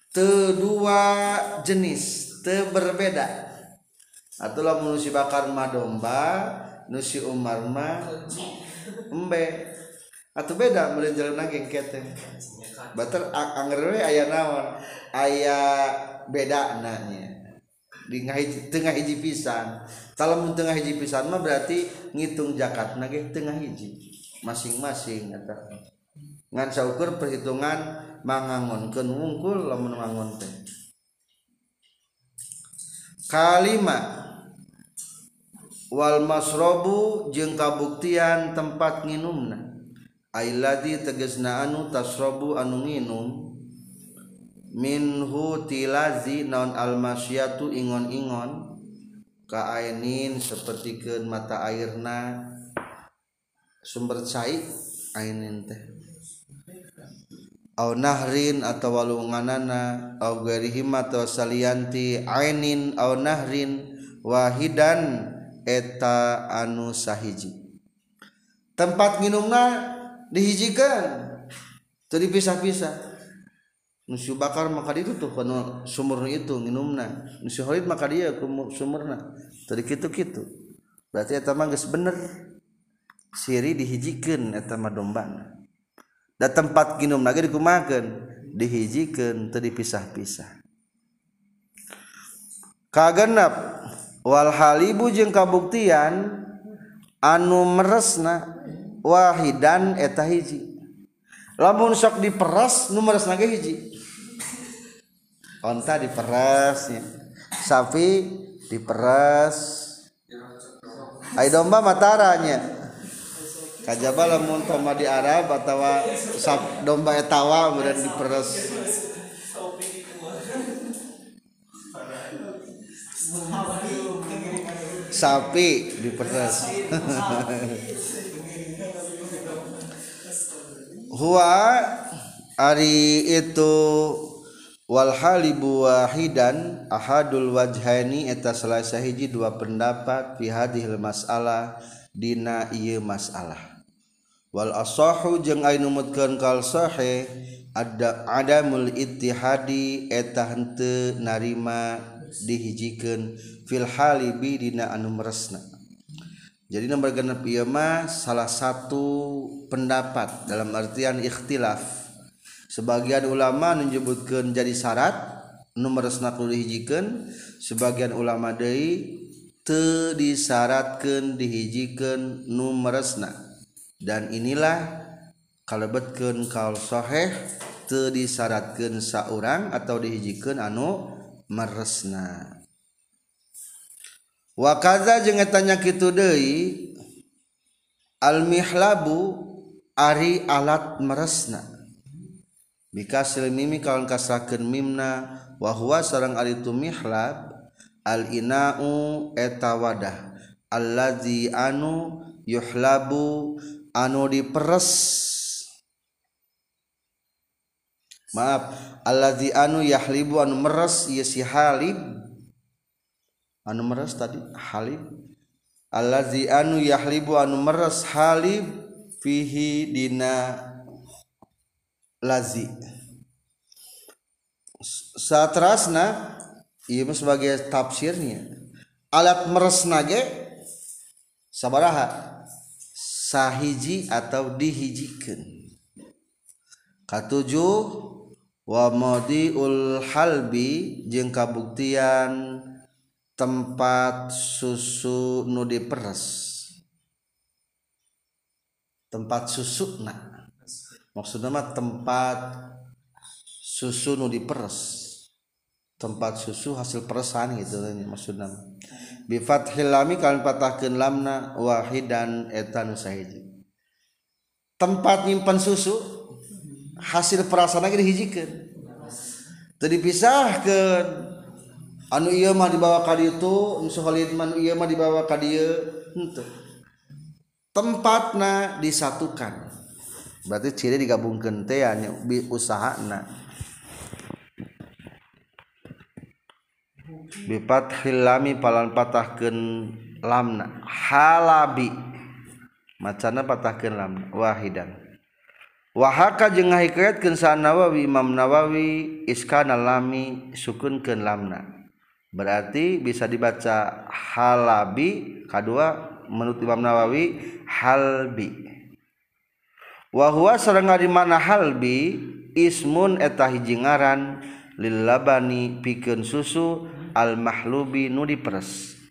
te dua jenis te berbeda. Atlah menusi bakar ma domba nusi Umar ma embe. Atau beda meureun jalena gengkete bater angger we aya naon? Aya beda nanya di ngahiji, tengah hiji pisan. Kalau tengah hiji pisan mah berarti ngitung jakat nage tengah hiji. Masing-masing kata ngan saukur perhitungan mangangonkeun wungkul lamun mangon teh kalima. wal masrobu jeung kabuktian tempat nginumna. Ailadi tegesna anu tasrobu anu nginum. Minhu tilazi naon almasyatu ingon-ingon. Kaainin seperti ke mata airna. Sumber cai ainin teh. Au nahrin atau walunganana. Au garihim atau salianti ainin au nahrin Wahidan. eta anu sahiji. Tempat minumna dihijikan tuh dipisah-pisah. Nusi bakar maka itu tuh kono sumur itu minumna Nusi holid maka dia sumurna. Tadi kitu kitu berarti eta mah geus bener. Siri dihijikeun eta mah domba da tempat minumna lagi dikumakeun dihijikeun teu dipisah-pisah. Kagenap Walhalibu jeung kabuktian anu meresna wahidan eta hiji. Lamun sok diperas nu meresna ge hiji. Onta diperas ya. sapi diperas ai domba mataranya kajaba lamun toma di Arab atawa sap domba etawa kemudian diperas sapi diperes huwa ari itu wal halibu wahidan ahadul wajhaini eta salah sahiji dua pendapat fi hadhil masalah dina ieu masalah. Wal asahu jeung anu numutkeun kal sahih ada adamul ittihadi eta henteu narima dihijikan filhalibi dina anu meresna. Jadi nomor genep ieu mah salah satu pendapat dalam artian ikhtilaf. Sebagian ulama menyebutkan jadi syarat nomor resna kudu dihijikan sebagian ulama deui teu disyaratkeun dihijikeun nu meresna. Dan inilah kalebetkeun kaul sahih teu disyaratkeun saurang atau dihijikeun anu meresna wakaza jeung tanya kitu deui almihlabu ari alat meresna bikasil mimi kawan kasrakeun mimna wa huwa sareng ari tu mihlab al inau eta wadah. Allazi anu yuhlabu anu diperes maaf. Allazi anu yahlibu anu meres ieu si halib. Anu meres tadi halib. Allazi anu yahlibu anu meres halib fihi dina lazi. Satrasna ieu sebagai tafsirnya. Alat meres nage sabaraha? Sahiji atau dihijikan katujuh wa madiul halbi jeung kabuktian tempat susu nu diperes. Tempat susu nah maksudnya mah tempat susu nu diperes. Tempat susu hasil peresan gitu maksudnya bi fathil lami kalian patahkeun lamna wahidan etan sahiji tempat nyimpan susu hasil perasaan lagi dihijikan tadi pisah ke anu iya mah dibawa kadi itu musuhalid manu iya mah dibawa kadi itu tempatna disatukan. Berarti ciri digabungkan teh usaha na usahana. Bipat hilami palan patahkan lamna. Halabi. Macana patahkan lamna. Wahidan. Wahaka jeung ngahikayatkeun sa Nawawi Imam Nawawi iskana lami sukunkeun lamna. Berarti bisa dibaca halabi kedua menurut Imam Nawawi halbi. Wa huwa sareng di mana halbi ismun eta hiji ngaran lil labani pikeun susu al mahlubi nu diperes.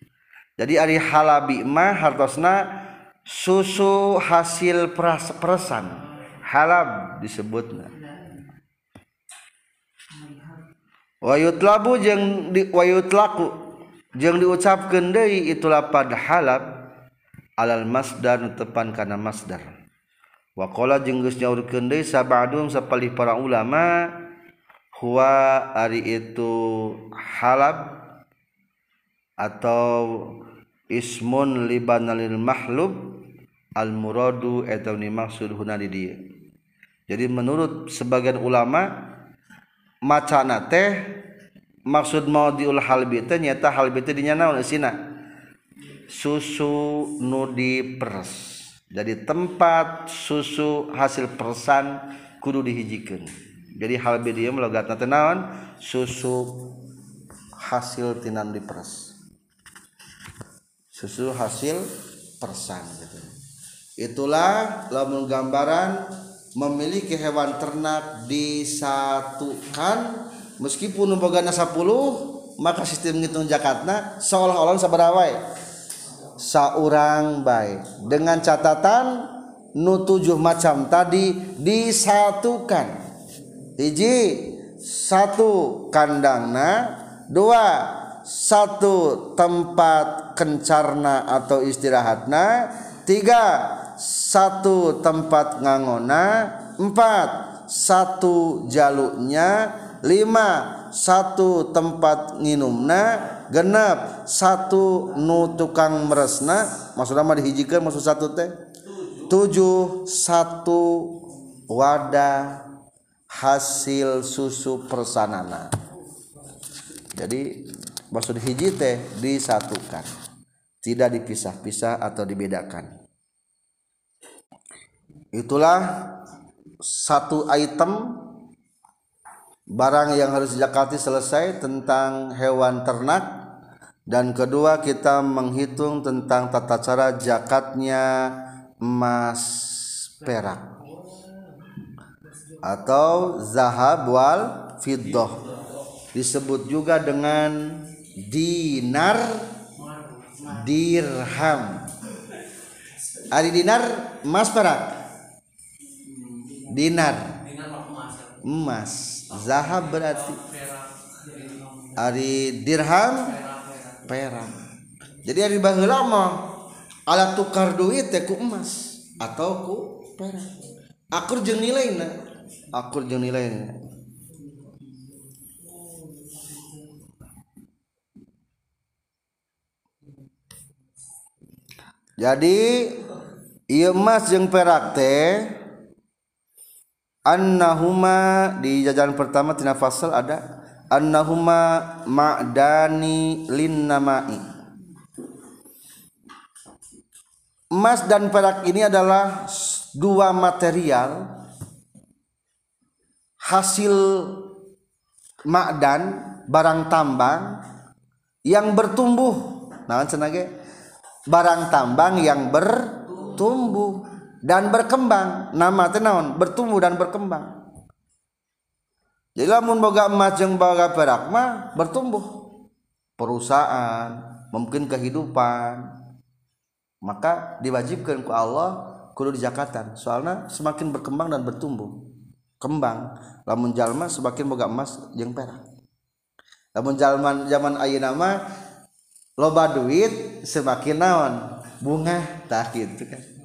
Jadi ari halabi mah hartosna susu hasil peras-peresan. halab disebutna wayut labu jeung diwayut laku jeung diucapkeun deui itu lapad halab alal masdar tepan kana masdar. Waqala jeung geus nyaurkeun deui sabadum sapalih para ulama huwa ari itu halab atau ismun libanalil mahlub al muradu eta maksud huna di dieu jadi menurut sebagian ulama macana teh maksud mau diul halbi teh nyata halbi teh dinya naon sina. Susu nu diperes. Jadi tempat susu hasil persan kudu dihijikeun jadi halbi dia melogatna teh naon? Susu hasil tinan diperes. Susu hasil persan gitu. Itulah lamun gambaran memiliki hewan ternak disatukan. Meskipun boga 10 maka sistem ngitung zakatna seolah-olah sabarawai saurang baik dengan catatan nu tujuh macam tadi disatukan. Hiji satu kandangna. Dua satu tempat kencarna atau istirahatna. Tiga satu tempat ngangona empat. Satu jaluknya lima. Satu tempat nginumna genap satu nu tukang meresna maksudnya mah dihijikan maksud satu teh? Tujuh. Satu wadah hasil susu persanana. Jadi maksud hiji teh disatukan. Tidak dipisah-pisah atau dibedakan itulah satu item barang yang harus dijakati selesai tentang hewan ternak. Dan kedua kita menghitung tentang tata cara jakatnya emas perak. Atau zahab wal fiddah disebut juga dengan dinar dirham. Ari dinar emas perak dinar. Emas zahab berarti ari dirham? Perak jadi ari baheula mah alat tukar duit teh ku emas atau ku perak. Akur jeung nilaina akur jeung nilaina jadi ieu emas jeung perak teh annahuma di jajaran pertama tina fasal ada annahuma ma'dani linnamai. Emas dan perak ini adalah dua material hasil ma'dan barang tambang yang bertumbuh. Nah cenah barang tambang yang bertumbuh dan berkembang. Nama tenaon bertumbuh dan berkembang. Jadi lamun boga emas jeung boga perak mah bertumbuh. Perusahaan mungkin kehidupan. Maka diwajibkan ku Allah kudu di jakatan soalnya semakin berkembang dan bertumbuh. Kembang. Lamun jalma semakin boga emas jeung perak. Lamun zaman zaman ayeuna mah loba duit semakin naon? Bunga tak gitu kan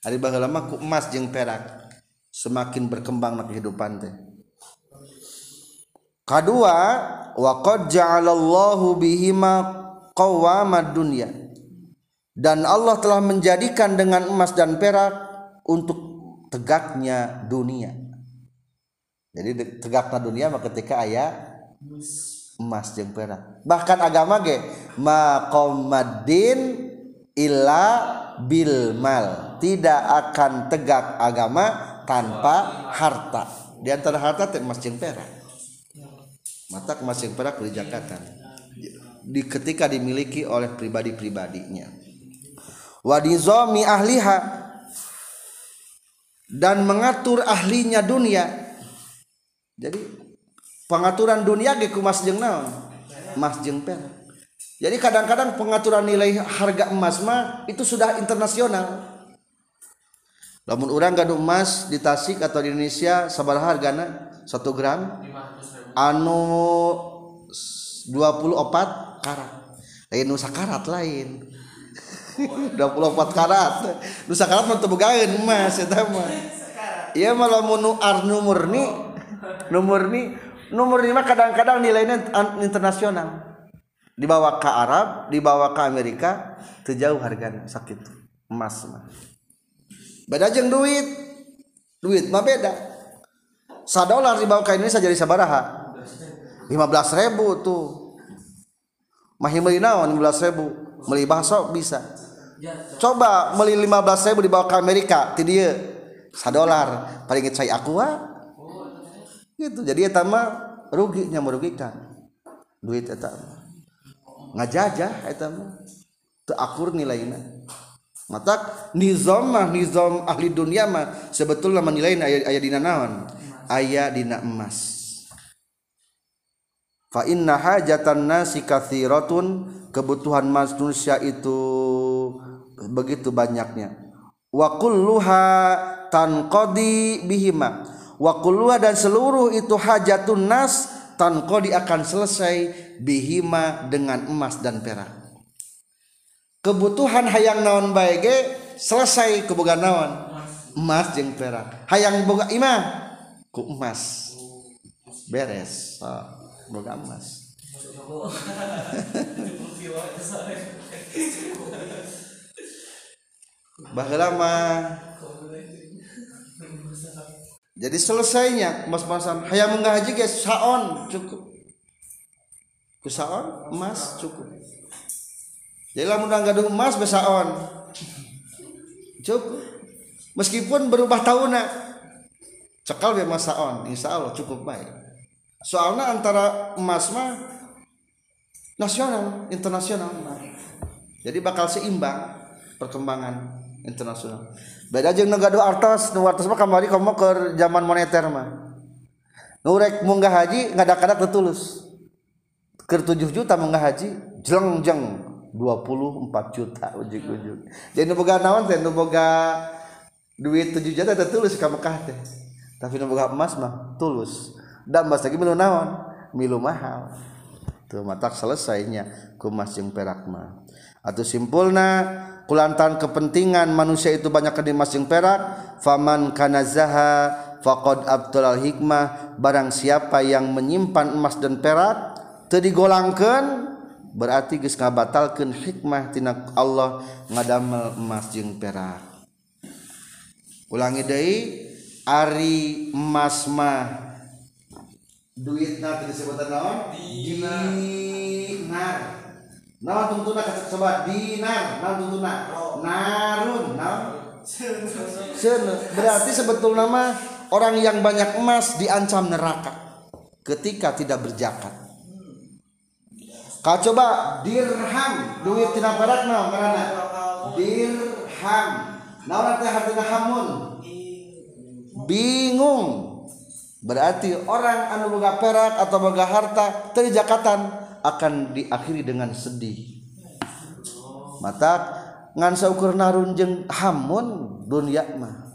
hari baheula ku emas jeung perak. Semakin berkembang na kehidupan teh. Kedua wa qad ja'alallahu bihima qawamad dunya. Dan Allah telah menjadikan dengan emas dan perak untuk tegaknya dunia. Jadi tegaknya dunia mah ketika ayah emas jeung perak. Bahkan agama ge maqamaddin illa bil mal tidak akan tegak agama tanpa harta. Di antara harta jeung perak. Mata jeung perak dijakatan di ketika dimiliki oleh pribadi-pribadinya. Wadizami ahliha. Dan mengatur ahlinya dunia. Jadi pengaturan dunia ge kumas jeung naon? Jeung perak. Jadi kadang-kadang pengaturan nilai harga emas mah itu sudah internasional namun orang gaduh emas di Tasik atau di Indonesia sabar hargana? 1 gram? Anu 24 karat. Eh, lain nusa karat lain. 24 karat. Nusa karat mah tebugaeun emas eta mah. Ieu mah lamun nu arnu murni nu murni nu murni mah kadang-kadang nilainya internasional. Dibawa ke Arab dibawa ke Amerika terjauh harganya sakit. Emas mah. Beda jeng duit. Duit mah beda. Sadolar dibawa ke Indonesia jadi sabaraha. lima belas ribu tuh. Mahir beli naon lima belas ribu? Beli bakso bisa. Coba beli lima belas ribu dibawa ke Amerika ti dia. Sadolar paling saya aku gitu. Jadi eta mah ruginya merugikan. Duit eta ngajajah eta mah. Akur nilainya mata nizam mah nizam ahli dunia mah sebetulnya menilai aya aya dina naon? Aya dina emas. Fa inna hajatan nasi katsiratun kebutuhan manusia itu begitu banyaknya. Wa kulluha tanqadi bihima. Wa kulluha dan seluruh itu hajatun nas tanqadi akan selesai bihima dengan emas dan perak kebutuhan hayang naon bae ge selesai keboga naon? Emas. Jeung perak. Hayang boga imah ku emas. Beres. Oh boga emas. Lama jadi selesainya emas-emasan hayang menggah haji guys saon cukup. Kusaon emas cukup jadi lamun gaduh emas besaon. Cukup. Meskipun berubah tahun cekal be saon insya Allah cukup baik. Soalnya antara emas mah nasional internasional jadi bakal seimbang perkembangan internasional. Beda aja negara artos nu artos mah kamari komo ke zaman moneter mah. Nurek munggah haji ngadak-ngadak tertulus ke 7 juta munggah haji jeng jeng 24 juta ujung-ujung jadi boga naon teh nu boga duit 7 juta teh tulus ka Mekah teh. Tapi nu boga emas mah tulus. Dan bahasa lagi milu naon? Milu mahal. Tuh matak selesainya. Kumas jeung perak mah. Atau simpulna kulantan kepentingan manusia itu banyak ke dimas perak. Faman kana zaha faqad abdul hikmah. Barang siapa yang menyimpan emas dan perak teu digolangkeun berarti geus ngabatalkeun hikmah tina Allah ngadamel emas jeung perak. Ulangi deui ari emas mah duit na disebut naon? Dinar. Dinar. Naon tuntuna coba dinar. Naon tuntuna? Narun. Naon? Berarti sebetulnya mah orang yang banyak emas diancam neraka ketika tidak berjakat kau coba dirham duit tina perak naon karena dirham. Naon artinya hartina hamun? Bingung. Berarti orang anu boga perak atau boga harta dari jakatan akan diakhiri dengan sedih. Mata ngan saukur narun jeng hamun dunia mah.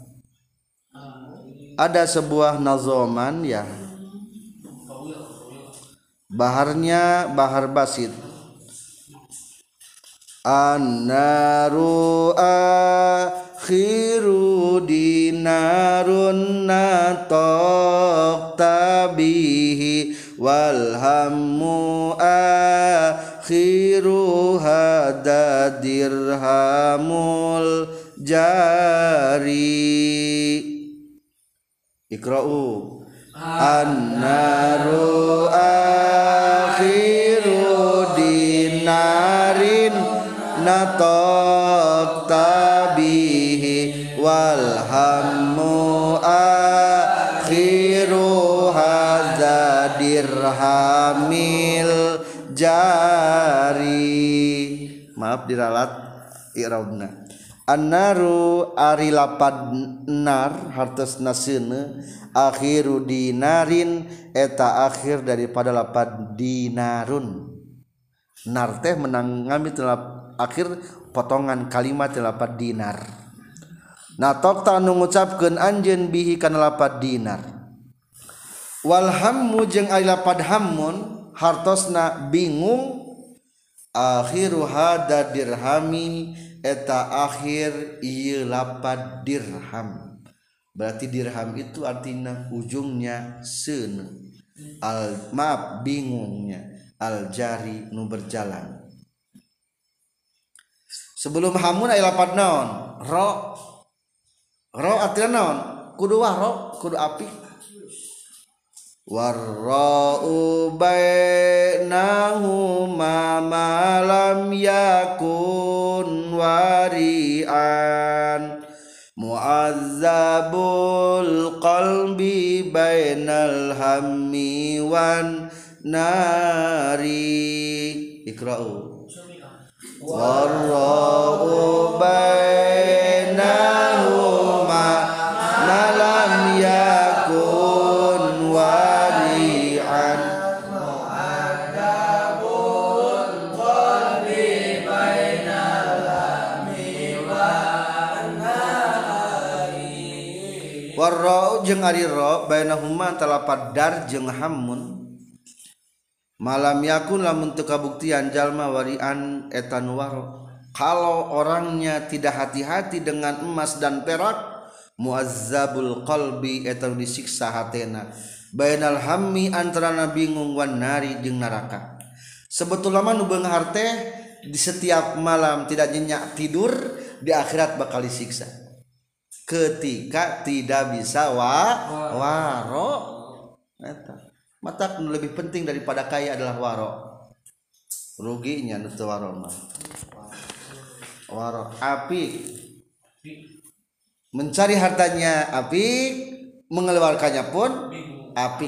Ada sebuah nazoman ya baharnya bahar basit. An-naru akhiru dinarun natok tabihi wal hammu akhiru hada dirhamul jari. Ikra'u an-naru akhiru dinarin natok tabihi wal hammu akhiru hadza dirhamil jari. Maaf diralat irabna annaru ari lapad nar hartos nasene akhiru dinarin eta akhir daripada lapad dinarun. Nar teh menang ngambil telap akhir potongan kalimat lapad dinar. Nah tok tanu ngucapkeun anjeun bihi kana lapad dinar. Wal hammu jeung ari lapad hammun hartosna bingung akhiru hada dirhami eta akhir ieu lapat dirham. Berarti dirham itu artinya ujungnya sen al maaf bingungnya. Al jari nu berjalan. Sebelum hamun aya lapat naon? Ro. Ro artinya naon? Kudu waro kudu api warra'u bainahuma ma lam yakun wari'an. Mu'azzabul qalbi bainal hammi wan nari. Ikra'u. Warra'u bainahuma ma lam warro jeung ariro bainahuma antara dar jeung hamun. Malam yakun lamun teu kabuktian jalma warian etan waro kalau orangnya tidak hati-hati dengan emas dan perak muazzabul qalbi etan disiksa hatena. Bainal hammi antarana bingung wan nari jeung neraka sebetulnya nu beunghar teh di setiap malam tidak nyenyak tidur di akhirat bakal disiksa. Ketika tidak bisa wa waro. Eta. mata lebih penting daripada kaya adalah waro. Ruginya nu teu waro mah. Waro api mencari hartanya api mengeluarkannya pun api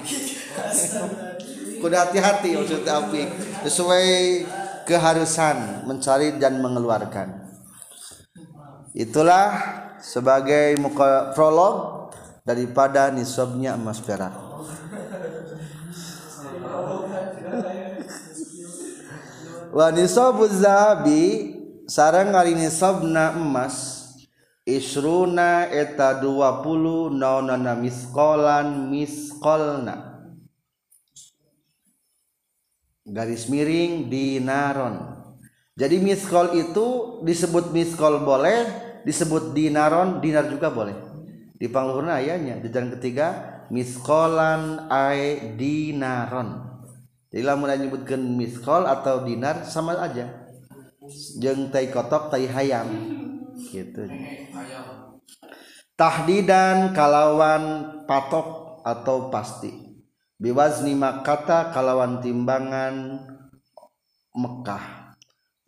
kudu hati-hati maksudnya api sesuai keharusan mencari dan mengeluarkan. Itulah sebagai muka prolog daripada nisabnya emas perak. Wa nisabu zahabi sarang ari nisabna emas isruna eta 20 naonana miskolan miskolna. Garis miring dinaron jadi miskol itu disebut miskol boleh disebut dinaron dinar juga boleh. Di pangluhurna ayahnya jalan ketiga miskolan ay dinaron. Jadi lamun nyebutkan miskol atau dinar sama aja. Jeung tai kotok tai hayam. Gitu. Tahdidan kalawan patok atau pasti. Biwazni makata kalawan timbangan Mekah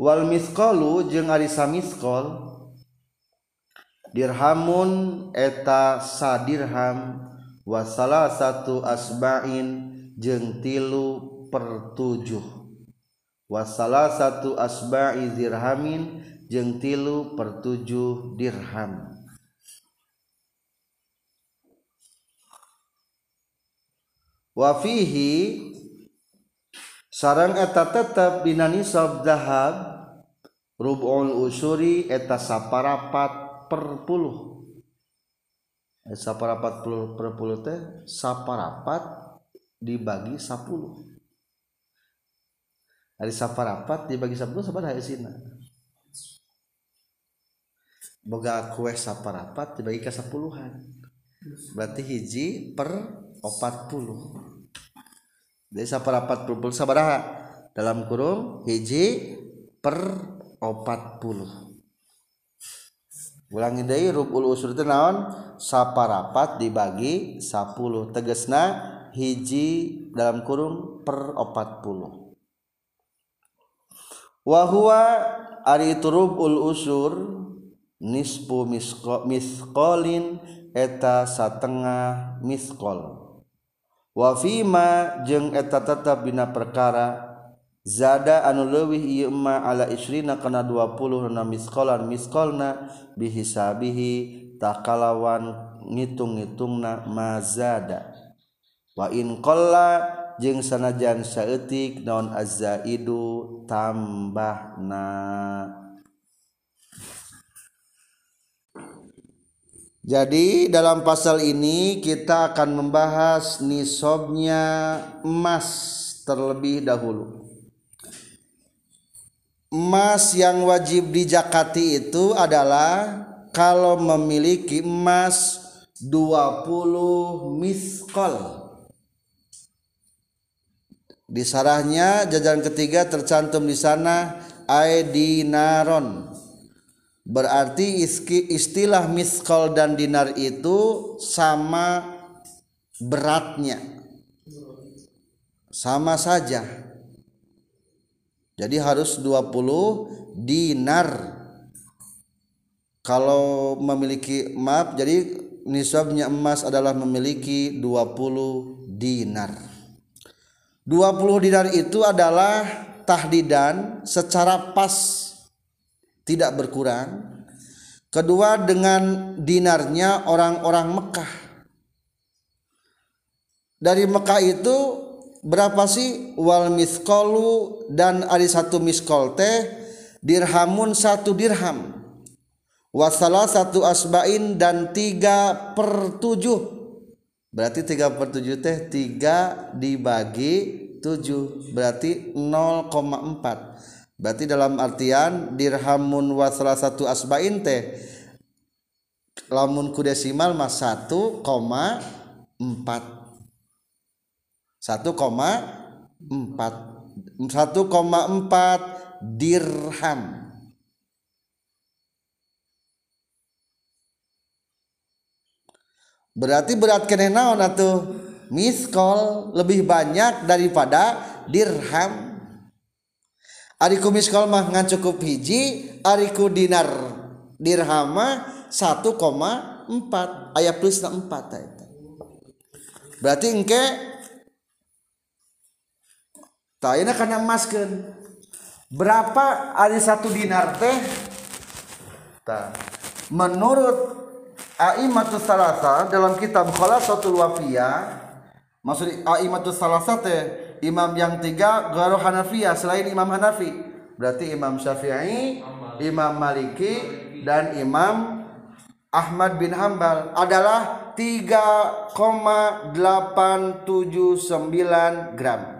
wal miskolu jeung ari samiskol dirhamun eta sadirham wasala satu asba'in jeung tilu per tujuh. Wasala satu asba'i dirhamin jeung tilu per tujuh dirham. Wafihi sarang eta tetap dina nisab zahab rub'ul usuri eta saparapat per puluh. Saparapat puluh per puluh teh saparapat dibagi sapuluh. Hari saparapat dibagi sapuluh sabar haisina boga kue saparapat dibagi ke sepuluhan berarti hiji per opat puluh. Jadi saparapat puluh sabaraha dalam kurung hiji per opat puluh ulangi deui rubul usur teh naon? Saparapat dibagi 10 tegesna hiji dalam kurung per 40 wa huwa ari itu rubul usur nisfu misqo, misqolin eta satengah miskol wafima jeung eta tetap bina perkara zada anu leuwih ieu ma ala isrina kana 20 na miskolan miskolna bihisabihi takalawan ngitung-ngitungna mazada wa in qalla jeung sanajan saeutik naon azzaidu tambahna Jadi dalam pasal ini kita akan membahas nisobnya emas terlebih dahulu. Emas yang wajib dijakati itu adalah kalau memiliki emas 20 miskol. Di sarahnya jajaran ketiga tercantum di sana aidinaron. Berarti istilah miskol dan dinar itu sama beratnya. Sama saja jadi harus 20 dinar. Kalau memiliki maaf jadi nisabnya emas adalah memiliki 20 dinar. 20 dinar itu adalah tahdidan secara pas. Tidak berkurang. Kedua dengan dinarnya orang-orang Mekah. Dari Mekah itu berapa sih wal miskolu dan ada satu miskol teh? Dirhamun satu dirham. Wasalah satu asbain dan tiga per tujuh. Berarti tiga per tujuh teh tiga dibagi tujuh. Berarti 0,4 berarti dalam artian dirhamun wasalah satu asbain teh lamun kudesimal mas satu koma empat 1,4 1,4 dirham. Berarti berat keneh naon atuh? Miskol lebih banyak daripada dirham. Ariku miskol mah ngan cukup hiji ariku dinar dirham mah 1,4 ayat plus 4 berarti engke Tayana karena emaskan berapa ada satu dinar teh? Ta. menurut Aimatus Salasa dalam kitab Khalasatul Wafiyah maksud Aimatus Salasa teh imam yang tiga garu Hanafiyah selain Imam Hanafi. Berarti Imam Syafi'i Imam Maliki dan Imam Ahmad bin Hambal adalah 3,879 gram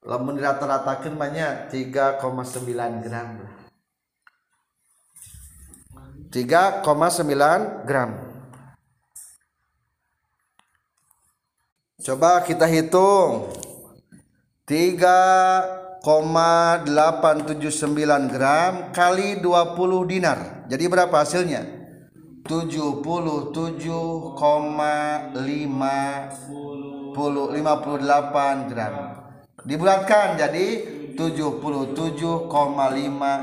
lamun rata-ratakan banyak 3,9 gram. 3,9 gram. Coba kita hitung. 3,879 gram kali 20 dinar. Jadi berapa hasilnya? 77,5 58 gram dibulatkan jadi 77,5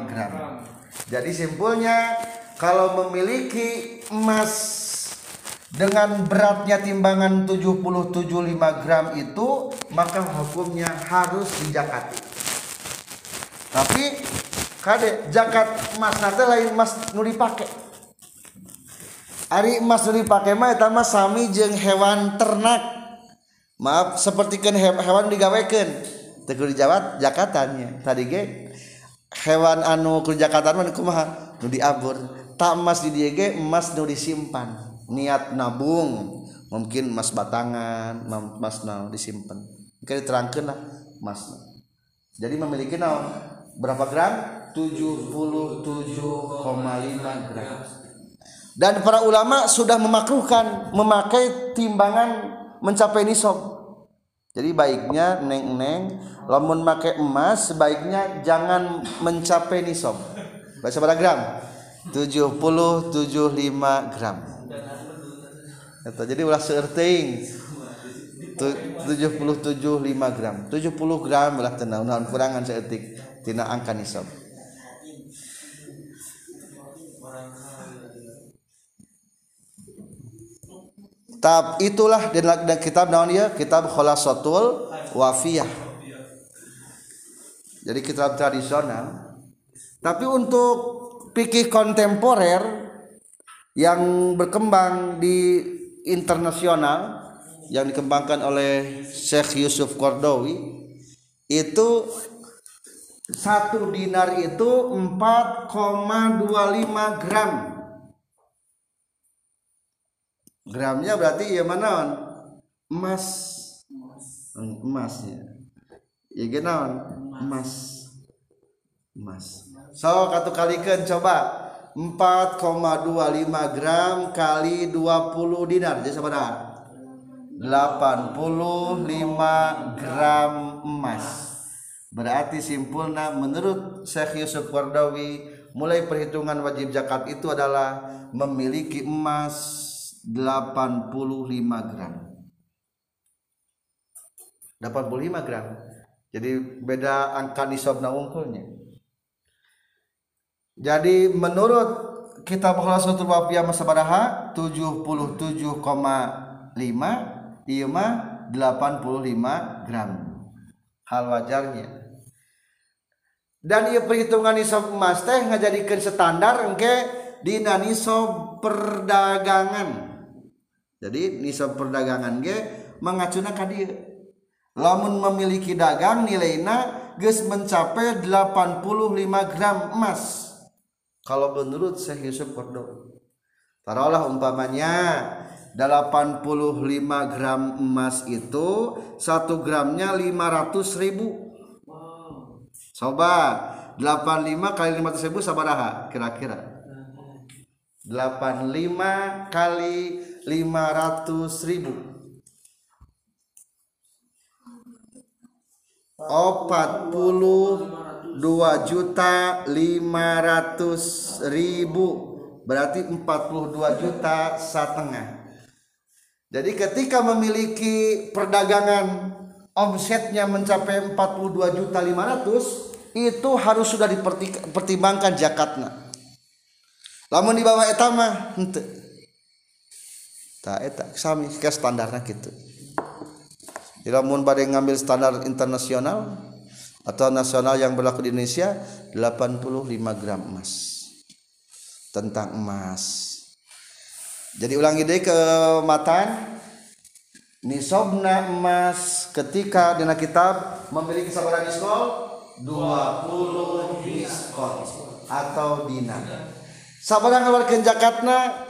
gram. Jadi simpulnya kalau memiliki emas dengan beratnya timbangan 77,5 gram itu maka hukumnya harus dijakati. Tapi kade jakat emas nanti lain emas nu dipake. Ari emas nu dipake mah eta sami jeung hewan ternak maaf sepertikan hewan digaweken tegur Jawat Jakatannya. Tadi ge hewan anu ke Jakatan mana kumaha? Nu diabur. Tak emas di dia ge emas nu disimpan. Niat nabung. Mungkin emas batangan emas nu disimpan. Mungkin diterangkan lah emas jadi memiliki naon berapa gram? 77,5 gram. Dan para ulama sudah memakruhkan memakai timbangan mencapai nisab. Jadi baiknya neng-neng lamun make emas sebaiknya jangan mencapai nisab baca berapa gram. 70 75 gram. Eta, jadi ulah seerting 77 5 gram. 70 gram ulah tenang kurangan seetik tina angka nisab Tab itulah dan kitab naon ya? Kitab kholasatul wafiyah. Jadi kitab tradisional. Tapi untuk pikir kontemporer yang berkembang di internasional yang dikembangkan oleh Syekh Yusuf Kordowi itu satu dinar itu 4,25 gram gramnya berarti ya mana emas. Emasnya ya. Genaon emas. Emas. So katu kalikan coba 4,25 gram kali 20 dinar. Jadi seberapa 85 gram emas. Berarti simpulnya menurut Syekh Yusuf Wardawi mulai perhitungan wajib zakat itu adalah memiliki emas 85 gram. 85 gram. Jadi beda angka nisabna unggulnya jadi menurut kitab Khulasatul Wafiyah Masabaraha 77,5 iya mah 85 gram. Hal wajarnya. Dan ia perhitungan nisab emas teh ngajadikeun standar engke dina nisab perdagangan jadi nisab perdagangan ge mengacuna ka dieu. Lamun memiliki dagang nilainya geus mencapai 85 gram emas. Kalau menurut Syekh Yusuf Kordowi taruhlah umpamanya 85 gram emas itu 1 gramnya 500 ribu. Coba 85 kali 500 ribu sabaraha kira-kira? 85 kali 500 ribu 40 2 juta 500 ribu berarti 42 juta setengah jadi ketika memiliki perdagangan omsetnya mencapai 42 juta 500 itu harus sudah dipertimbangkan jakatnya. Lamun di bawah etama. Tak eta sami ke standarnya gitu. Jadi lamun pada ngambil standar internasional atau nasional yang berlaku di Indonesia 85 gram emas. Tentang emas jadi ulangi deh ke matan nisobna emas ketika dina kitab memiliki sabaran miskol 20 miskol atau dinar sabaran keluarkan jakatna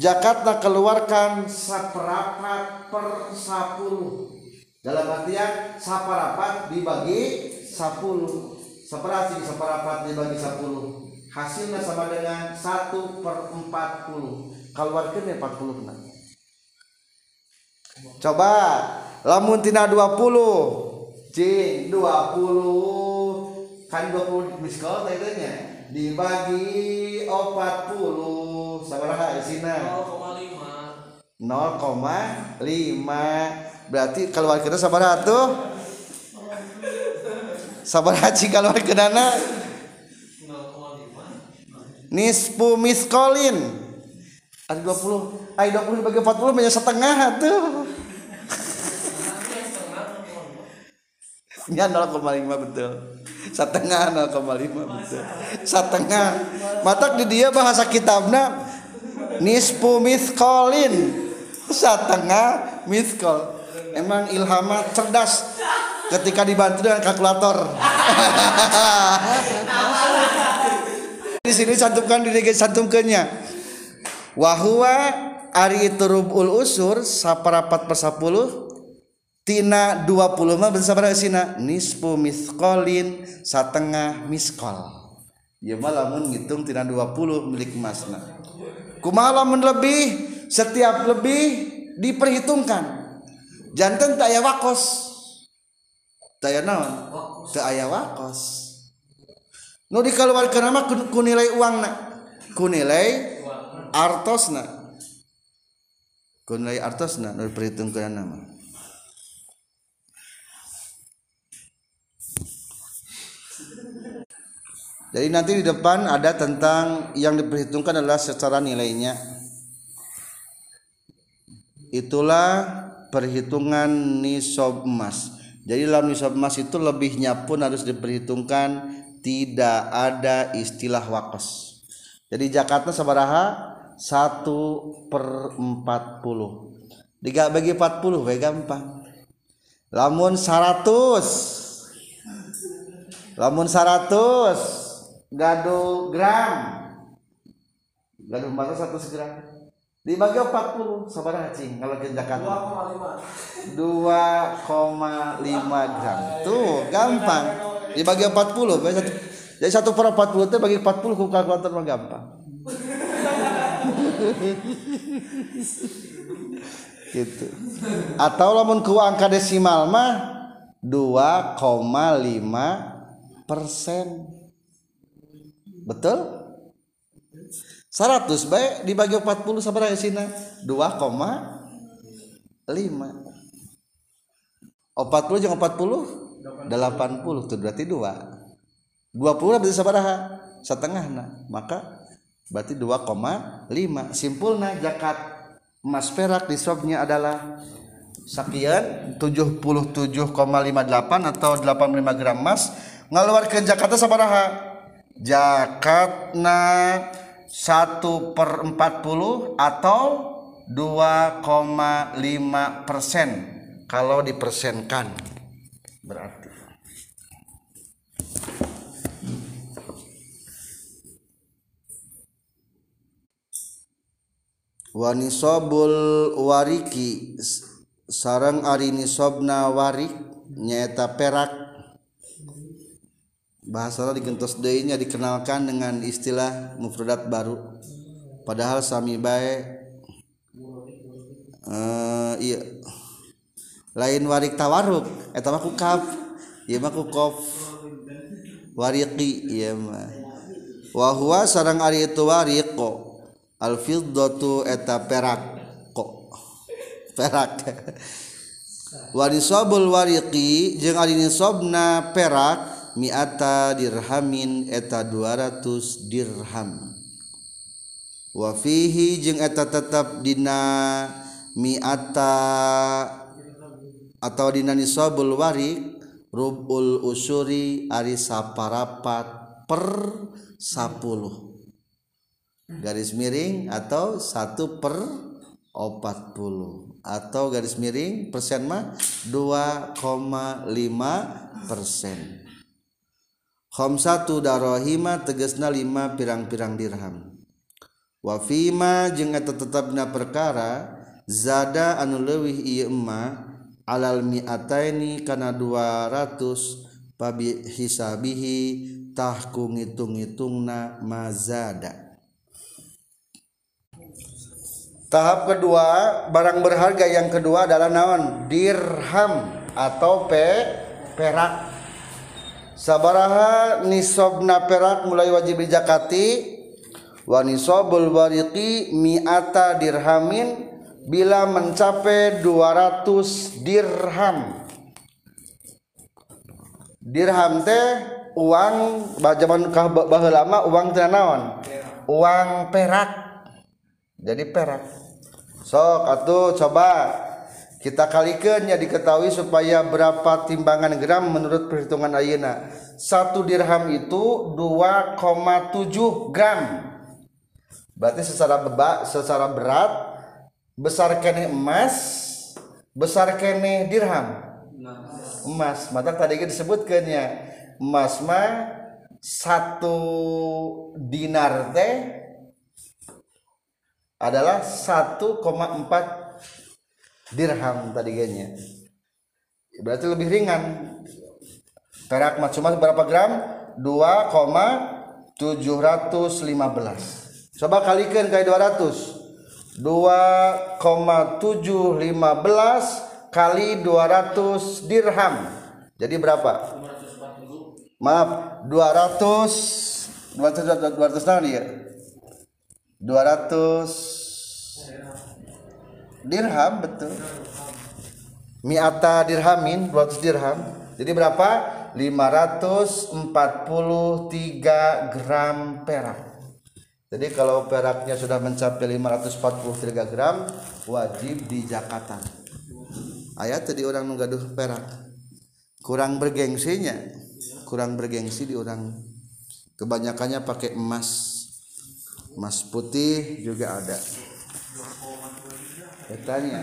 jakatna keluarkan seperapat per 10 dalam artian seperapat dibagi 10 seperati seperapat dibagi 10 hasilnya sama dengan 1 per 40 keluarkan ya 40 kena coba. Lamun tina 20 cing 20 kan 20 miskol tadinya dibagi 40 sabaraha isina 0,5 0,5 berarti keluarkan sabaraha tuh? Sabaraha cing keluarkan anak nispu miskolin ada 20 ay 20 dibagi 40 banyak setengah tuh. Ya 0,5 betul. Setengah 0,5 betul. Setengah. Matak di dia bahasa kitabna nispu miskolin setengah miskol emang ilhama cerdas ketika dibantu dengan kalkulator. Di sini cantumkan di cantumkannya. Wahwa ari itu rubul usur saparapat per sepuluh tina dua puluh mah bersama sina. Nisfu miskolin setengah miskol ya malah lamun ngitung tina dua puluh milik emasna kumalam lebih setiap lebih diperhitungkan. Jantan tak ayah wakos. Tak naon? Tak aya wakos. Nu dikeluarkan nama kunilai uang nak kunilai artosna. Kunilai artosna nu diperhitungkan nama Jadi nanti di depan ada tentang yang diperhitungkan adalah secara nilainya. Itulah perhitungan nisob emas. Jadi dalam nisob emas itu lebihnya pun harus diperhitungkan. Tidak ada istilah wakos. Jadi Jakarta sabaraha 1 per 40. Tiga bagi 40 bagi gampang. Lamun 100. Lamun 100 gado gram gado bahasa satu gram dibagi 40 sabar ya, haji kalau ke Jakarta. 2,5 gram. Tuh gampang. Dibagi 40 jadi satu, per 40 itu bagi 40 ku kalkulator mah gampang. Gitu. Atau lamun ku angka desimal mah 2,5 persen betul? 100 baik. Dibagi 40 sabar ya sina 2,5 oh 40 jangan 40 80 itu berarti 2 20 berarti sabaraha setengah nah. Maka berarti 2,5 simpulnya zakat emas perak di swabnya adalah sekian 77,58 atau 85 gram emas. Ngaluarkan zakatnya sabaraha zakatna 1 per 40 atau 2,5 persen. Kalau dipersenkan. Berarti. Wanisobul wariki. Sarang ari nisobna warik nyata perak bahasa digentos deinya dikenalkan dengan istilah mufradat baru. Padahal sami bae uh, iya lain warik tawaruk eta mah ku kaf ieu mah ku qaf wariqi ieu mah. Wa huwa sareng ari itu wariqo al fiddatu eta perak. Ko perak warisabul wariqi jeung ari nisabna perak mi'ata dirhamin eta 200 dirham. Wa fihi jeung eta tetap dina mi'ata atau dina nisabul warik rubul usuri ari saparapat per 10 garis miring atau satu per 40 atau garis miring persen mah 2,5 persen satu darohima tegesna lima pirang-pirang dirham. Wafima jeung eta tetapna perkara zada anu leuwih ieu emma alal mi'ataini kana 200 pabi hisabihi tahku ngitung-ngitungna mazada tahap kedua barang berharga yang kedua adalah naon? Dirham atau pe perak sabaraha nisobna perak mulai wajib zakati wa nisobul wariqi mi'ata dirhamin bila mencapai 200 dirham. Dirham teh uang zaman baheula lama uang teh naon? Uang perak. Jadi perak. Sok atuh coba. Kita kalikannya diketahui supaya berapa timbangan gram menurut perhitungan ayana satu dirham itu 2,7 gram. Berarti secara beba, secara berat besar kene emas besar kene dirham. Emas. Mata tadi disebutkan ya emas mah satu dinar teh adalah 1,4 dirham tadi ganya berarti lebih ringan perak cuma berapa gram 2,715 coba kalikan kayak 200 2,715 kali 200 dirham jadi berapa maaf 200 200 200 tahun ya 200 dirham betul. Miata dirhamin 200 dirham. Jadi berapa? 543 gram perak. Jadi kalau peraknya sudah mencapai 543 gram wajib di Jakarta. Ayat tadi orang menggaduh perak. Kurang bergengsinya. Kurang bergengsi di orang. Kebanyakannya pakai emas. Mas putih juga ada. Bertanya.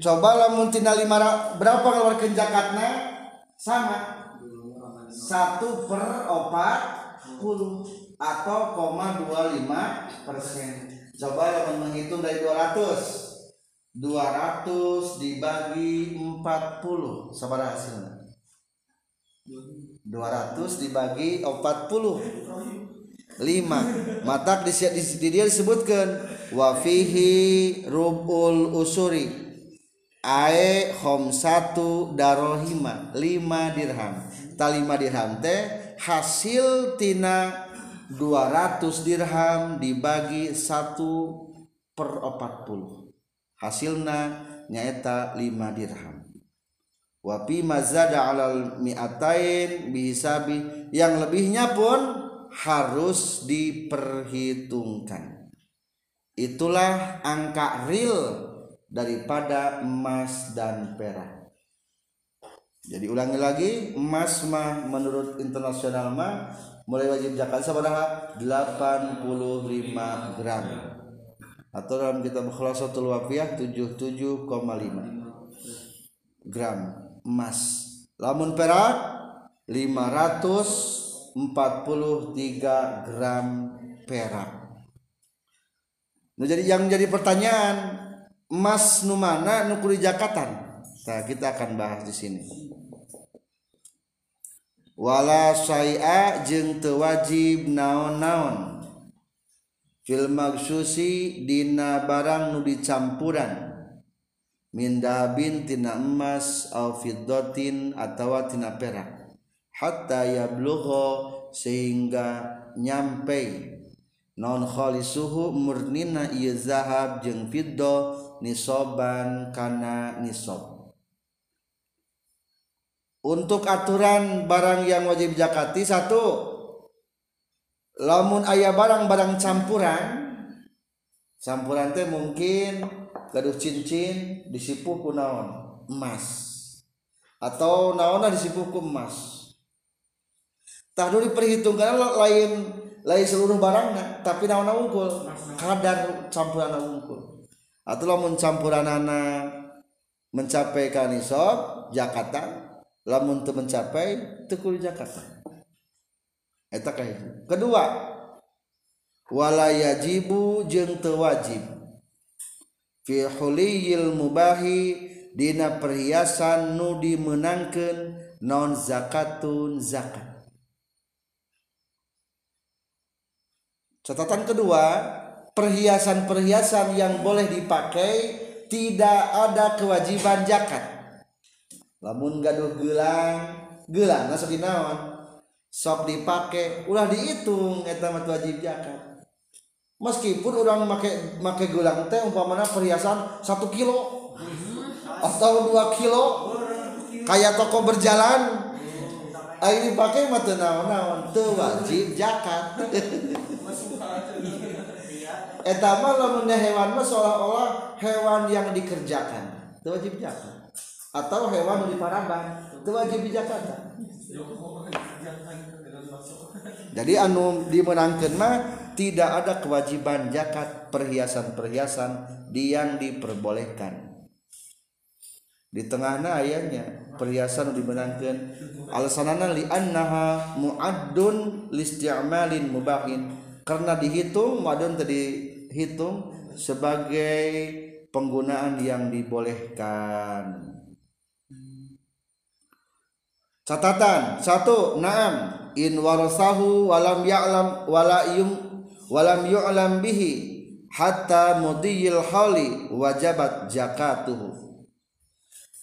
Coba lamun tina lima berapa keluarkan zakatnya? Sama. Satu per opat puluh atau koma dua lima persen. Coba lamun menghitung dari dua ratus. 200 dibagi 40 sabar hasilnya 200 dibagi 40 lima. Mata di, di, di dia disebutkan wafihi rubul usuri. Ae hom satu darohima lima dirham. Talima dirham teh hasil tina 200 dirham dibagi satu per 40 hasilna nyaeta 5 dirham. Wapi mazada alal miatain bihisabi yang lebihnya pun harus diperhitungkan. Itulah angka real daripada emas dan perak. Jadi ulangi lagi emas mah menurut internasional mah mulai wajib zakat sabaraha 85 gram. Atau dalam kitab khulasatul wafiyah 77,5 gram emas. Lamun perak 543 gram perak. Nah, jadi yang jadi pertanyaan emas nu mana nu kudu jakatan? Nah kita akan bahas di sini. Wala syai'a jeung teu wajib naon-naon. Fil magsusi dina barang nu dicampuran. Min dahabin tina emas au atawa tina perak hatta yablugha sehingga nyampe. Non khalisuhu murnina ieu zahab jeung fiddah nisoban kana nisob untuk aturan barang yang wajib zakati satu lamun ayah barang-barang campuran campuran teh mungkin gaduh cincin disipuh ku naon? Emas. Atau naonna disipuh ku emas tah diperhitungkan lain lain seluruh barangnya tapi naonna unggul? Kadar campuran unggul. Atau lamun campuran anak mencapai kanisab Jakarta lamun tu mencapai tekul Jakarta. Eta kahiji kedua wala yajibu jeung teu wajib. Fi huliyil mubahi dina perhiasan nu dimenangkeun non zakatun zakat catatan kedua perhiasan-perhiasan yang boleh dipakai tidak ada kewajiban zakat. Lamun gaduh gelang gelang nasa dinaon sok dipakai ulah dihitung eta mah wajib zakat. Meskipun orang make make gelang teh umpamana perhiasan satu kilo atau dua kilo kayak toko berjalan Ayo dipakai mah teu naon-naon wajib zakat eta mah lamun hewan mah seolah-olah hewan yang dikerjakan. Teu wajib zakat atau hewan di paraban teu wajib zakat jadi anu dimenangkan mah tidak ada kewajiban zakat perhiasan-perhiasan yang diperbolehkan. Di tengahnya ayatnya perhiasan dimenangkan alasanana li annaha muaddun listi'malin mubahin karena dihitung muaddun tadi hitung sebagai penggunaan yang dibolehkan. Catatan satu naam in warasahu walam ya'lam wala yum walam yu'lam bihi hatta mudiyil hali wajabat zakatuhu.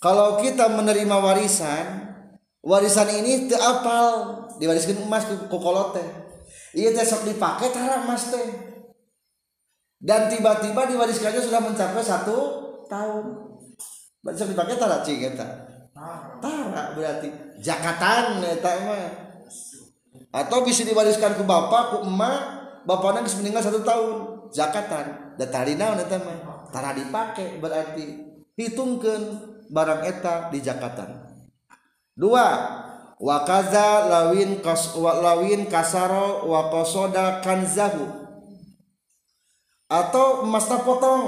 Kalau kita menerima warisan warisan ini teu apal diwariskan emas ke kokolote Iya teh sok dipakai tara emas teh. Dan tiba-tiba diwariskannya sudah mencapai satu tahun. Berarti sok dipakai tara cing eta. Tara berarti jakatan eta mah. Atau bisa diwariskan ke bapak, ke emak, bapaknya bisa meninggal satu tahun. Jakatan. Dan tari naon eta mah. Tara dipakai berarti hitungkeun barang eta di jakatan. Dua, wakaza lawin kas lawin kasaro wakosoda kanzahu. Atau emasnya potong?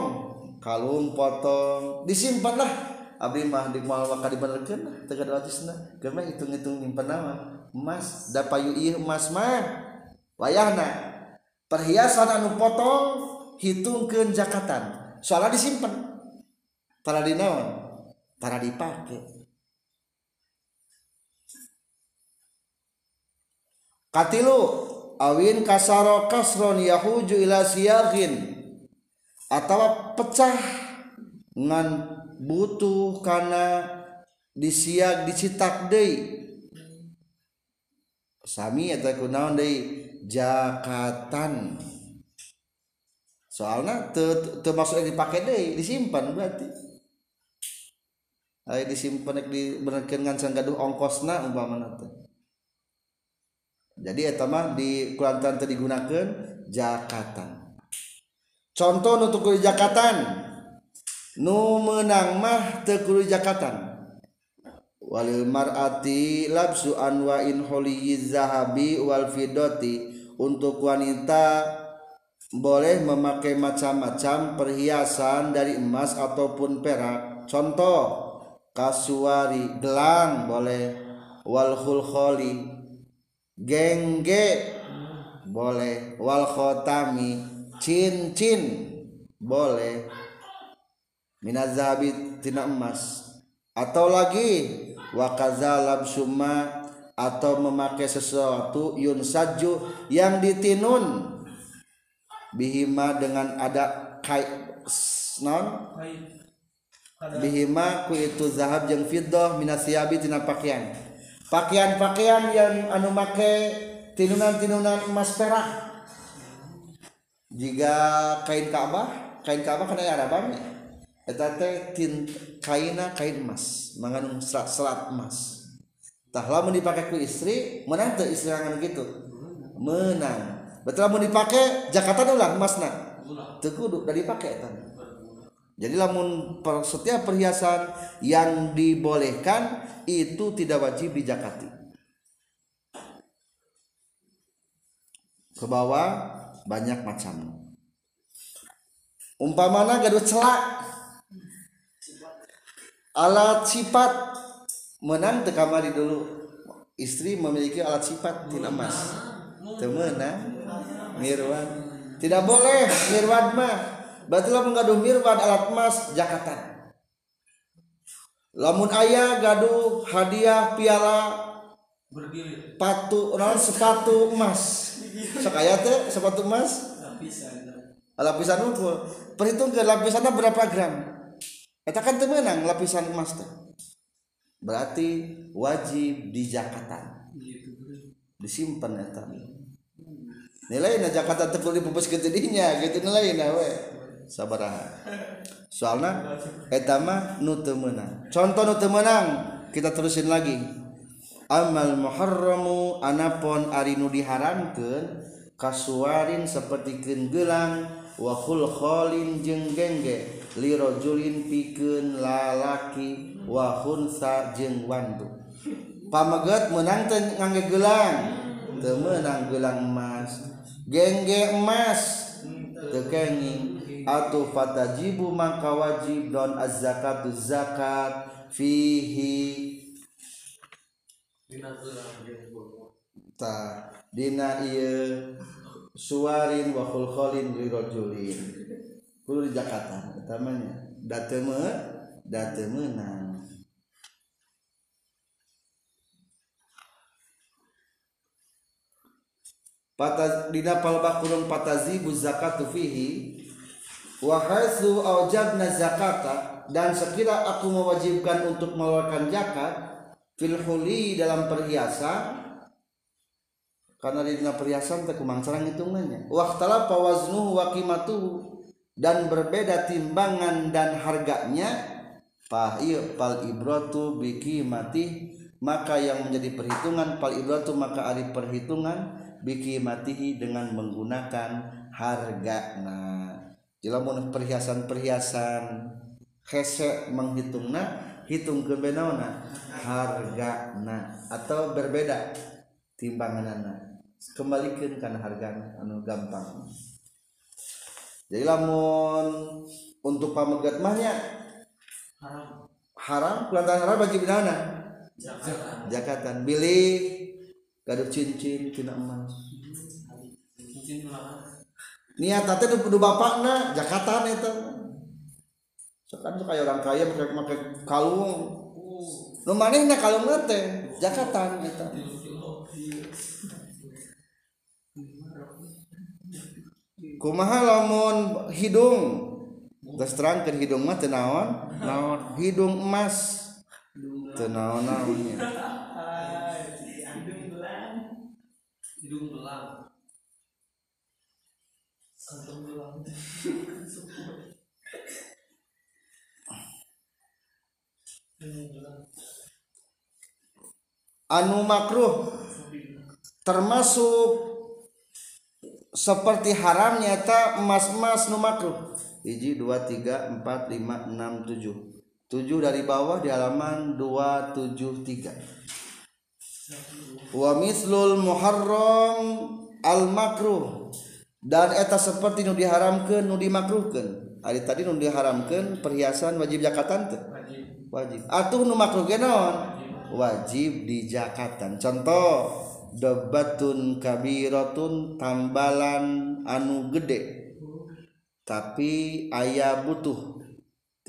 Kalung potong. Disimpanlah. Abdi mah di mal maka dibenerkeun teu kada watisna geus hitung-hitung nyimpen nama. Emas da payu ieu emas mah. Wayahna. Perhiasan anu potong hitungkeun zakatan. Soalnya disimpan para dinaon para dipake. Katilu awin kasaro kasron yahuju ila siyagin. Atau pecah ngan butuh karena disiag dicitak deui. Sami eta kunaon deui? Jakatan. Soalnya termasuk yang dipakai deh disimpan berarti. Ayo disimpan di benerkeun ngan gaduh ongkosna umpamana teh jadi eta mah di kulantaran teu digunakeun jakatan. Contoh untuk kudu jakatan. Nu menang mah teu kudu jakatan. Walil mar'ati labsu anwa'in holiyiz zahabi wal fidoti. Untuk wanita boleh memakai macam-macam perhiasan dari emas ataupun perak. Contoh kasuari gelang boleh. Wal khulkholi gengge. Boleh. Wal khotami. Cincin boleh. Minazabi tina emas. Atau lagi wakazalab summa. Atau memakai sesuatu yun saju yang ditinun. Bihima dengan ada kait non? Bihima ku itu zahab yang fiddah minasiabi tina pakaian pakaian-pakaian yang anu make tinunan-tinunan emas perak. Jika kain Ka'bah kain Ka'bah kena Araban eta teh tin kaina kain emas mangandung serat serat emas. Tah lamun dipakai ku istri menang teu istri angan gitu. Menang. Betul lamun dipakai Jakarta ulah emasna. Teu kudu dipake eta. Jadi lamun per, setiap perhiasan yang dibolehkan itu tidak wajib dijakati. Ke bawah banyak macam. Umpamana gaduh celak alat sifat. Menang tekamari dulu. Istri memiliki alat sifat tidak emas temenang mirwan tidak boleh mirwan mah berarti lamun gaduh mirwan alat emas jakatan lamun ayah gaduh hadiah piala patu non sepatu emas. Sekaya teh sepatu emas? Lapisan. Ukur perhitung ke lapisannya berapa gram? Kita kan temenang lapisan emas teh. Berarti wajib di jakatan disimpan ya nilai na Jakarta tepul di pupus ketedinya gitu nilai na we sabaraha. Soalnya etama nu menang contoh nu menang kita terusin lagi. Amal muharramu anapon ari nu diharamkeun kasuarin seperti gelang wa khulkholin jeung gengge lirajulin pikeun lalaki wa hunsa jeung wandu. Pameget menang teh ngangge gelang teu meunang gelang emas. Gengge emas teu kenging. Atau fatajibu maka wajib don az-zakatu zakat fihi. Ta dina ieu suwarin wa khulkholin li rajulin. Kudu di zakatan utamanya. Dateme datemeunang Pata dina palbah kurung patazibu zakatu fihi wa haitsu aujabna zakata dan sekira aku mewajibkan untuk mengeluarkan zakat fil huli dalam perhiasan karena di dalam perhiasan teh kumang sareng hitungannya. Waqtala pawaznu wa qimatuhu dan berbeda timbangan dan harganya fa pal ibratu biki mati maka yang menjadi perhitungan pal ibratu maka ari perhitungan biki matihi dengan menggunakan harga jelamun perhiasan-perhiasan hese menghitungna hitung ke benauna harga nah atau berbeda timbanganana. Kembalikan karena harga anu gampang. Jadi lamun untuk pamegat mahnya haram. haram kulantaran haram bagi binana jakatan jakatan bilih gaduh cincin tina emas niat tante nu kudu bapakna Jakarta eta. Sekarang tuh kayak orang kaya pakai pakai kalung. Nu manehna kalung teh Jakarta eta. Kumaha lamun hidung? Geus terangkeun hidung mah teu naon? Naon? Hidung emas. Teu naon naonnya
hidung belang hidung belang
anu makruh termasuk seperti haram nyata emas-emas nu makruh. Hiji dua tiga empat lima enam tujuh. Tujuh dari bawah di halaman dua tujuh tiga. Wa mislul muharram al makruh dan eta seperti nu diharamkan nu dimakruhkan hari tadi nu diharamkan perhiasan wajib jakatan teh?
Wajib.
Atuh nu makruh genon wajib di jakatan contoh debatun kabirotun tambalan anu gede. Tapi ayah butuh.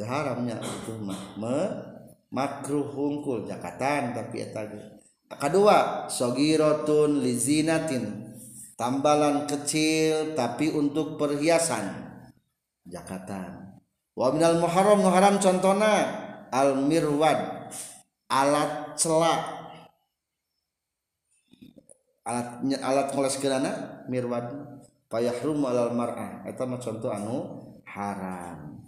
Haramnya itu mah. Me, makruh hungkul jakatan tapi eta kedua sogirotun lizinatin tambalan kecil tapi untuk perhiasan. Zakatan wa minal muharram nu haram contona al mirwad alat celak. Alat alat ngoles geurana mirwad. Payahrum alal mar'ah eta mah contoh anu haram.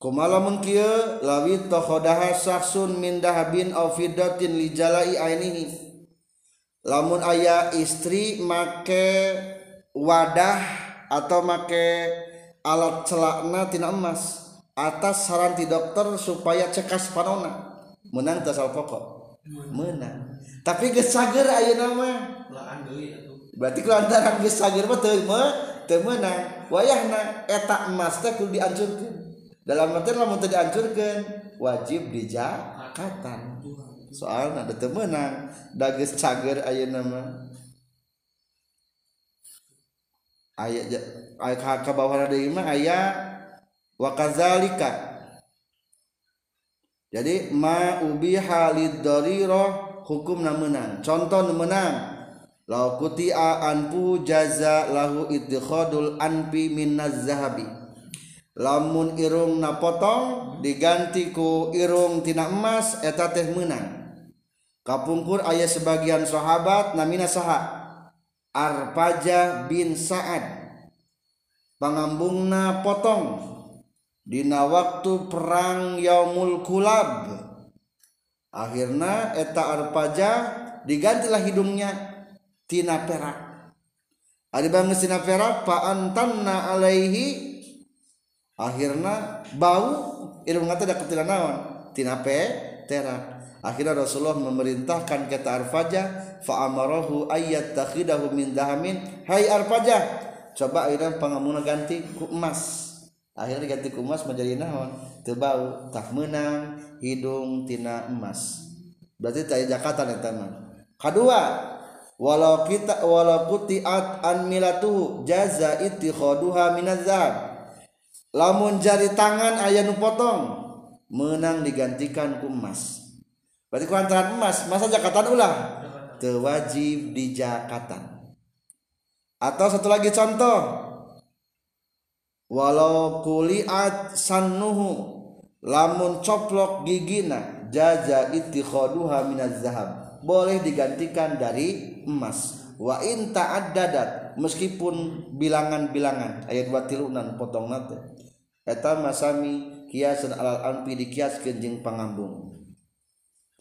Kumalamun kieu lawi takhodaha saksun min dahabin aw fiddatin li jalai ainihi lamun ayah istri make wadah atau make alat celakna tina emas atas saran ti dokter supaya cekas panona. Menang tasal pokok. Menang tapi
gesager deui nama
berarti kelantaran geus gesager mah teu temenang wayahna eta emas teh kudu diancurkeun. Dalam artian lamun teu diancurkeun wajib dijakatan. soal ada temenang dages cager aya nama. Ayat ayat kabawa ada ima ayat wakazalika. Jadi ma ubi halid dariroh hukum menang contoh menang lau kutia anpu jaza lahu idkhadul anpi minaz zahabi. Lamun irung napotong diganti ku irung tina emas eta teh menang. kapungkur ayah sebagian sahabat namina saha? Arpaja bin Sa'ad. Pangambungna potong. Dina waktu perang Yaumul Kulab. Akhirnya eta Arpaja digantilah hidungnya. Tina perak. Ada bangun tina perak pa'antanna alaihi. Akhirnya bau ilmu ngata ada ketilan naon tina pe terak. Akhirnya Rasulullah memerintahkan kata Arfaja fa amarahu ayyat takhidahu min dahamin hai Arfaja coba akhirnya pangamuna ganti ku emas. Akhirnya diganti ku emas menjadi naon? Teu bau tak menang hidung tina emas. Berarti taya jakatan eta mah. Kadua walau kita walau kutiat an milatuhu jaza ittikhaduha minaz lamun jari tangan aya nu potong menang digantikan ku emas berarti ku antara emas. Masa jakatan ulah teu wajib di jakatan atau satu lagi contoh. Walau kuliat sannuhu lamun coplok gigina jaza ittikhaduha minaz zahab. Boleh digantikan dari emas. Wa in ta'addadat meskipun bilangan-bilangan. Ayat watilunan potong nate. Eta masami kiasan alal ampi dikiaskeun jeung pangambung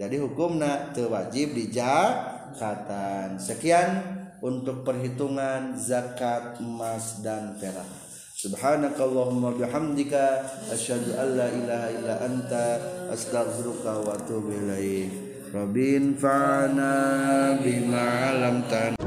jadi hukumna wajib dijakatan sekian untuk perhitungan zakat emas dan perak. Subhanakallahumma bihamdika asyhadu an la ilaha illa anta astaghfiruka wa atubu ilaik. Rabbin fa'ana bima 'allamtana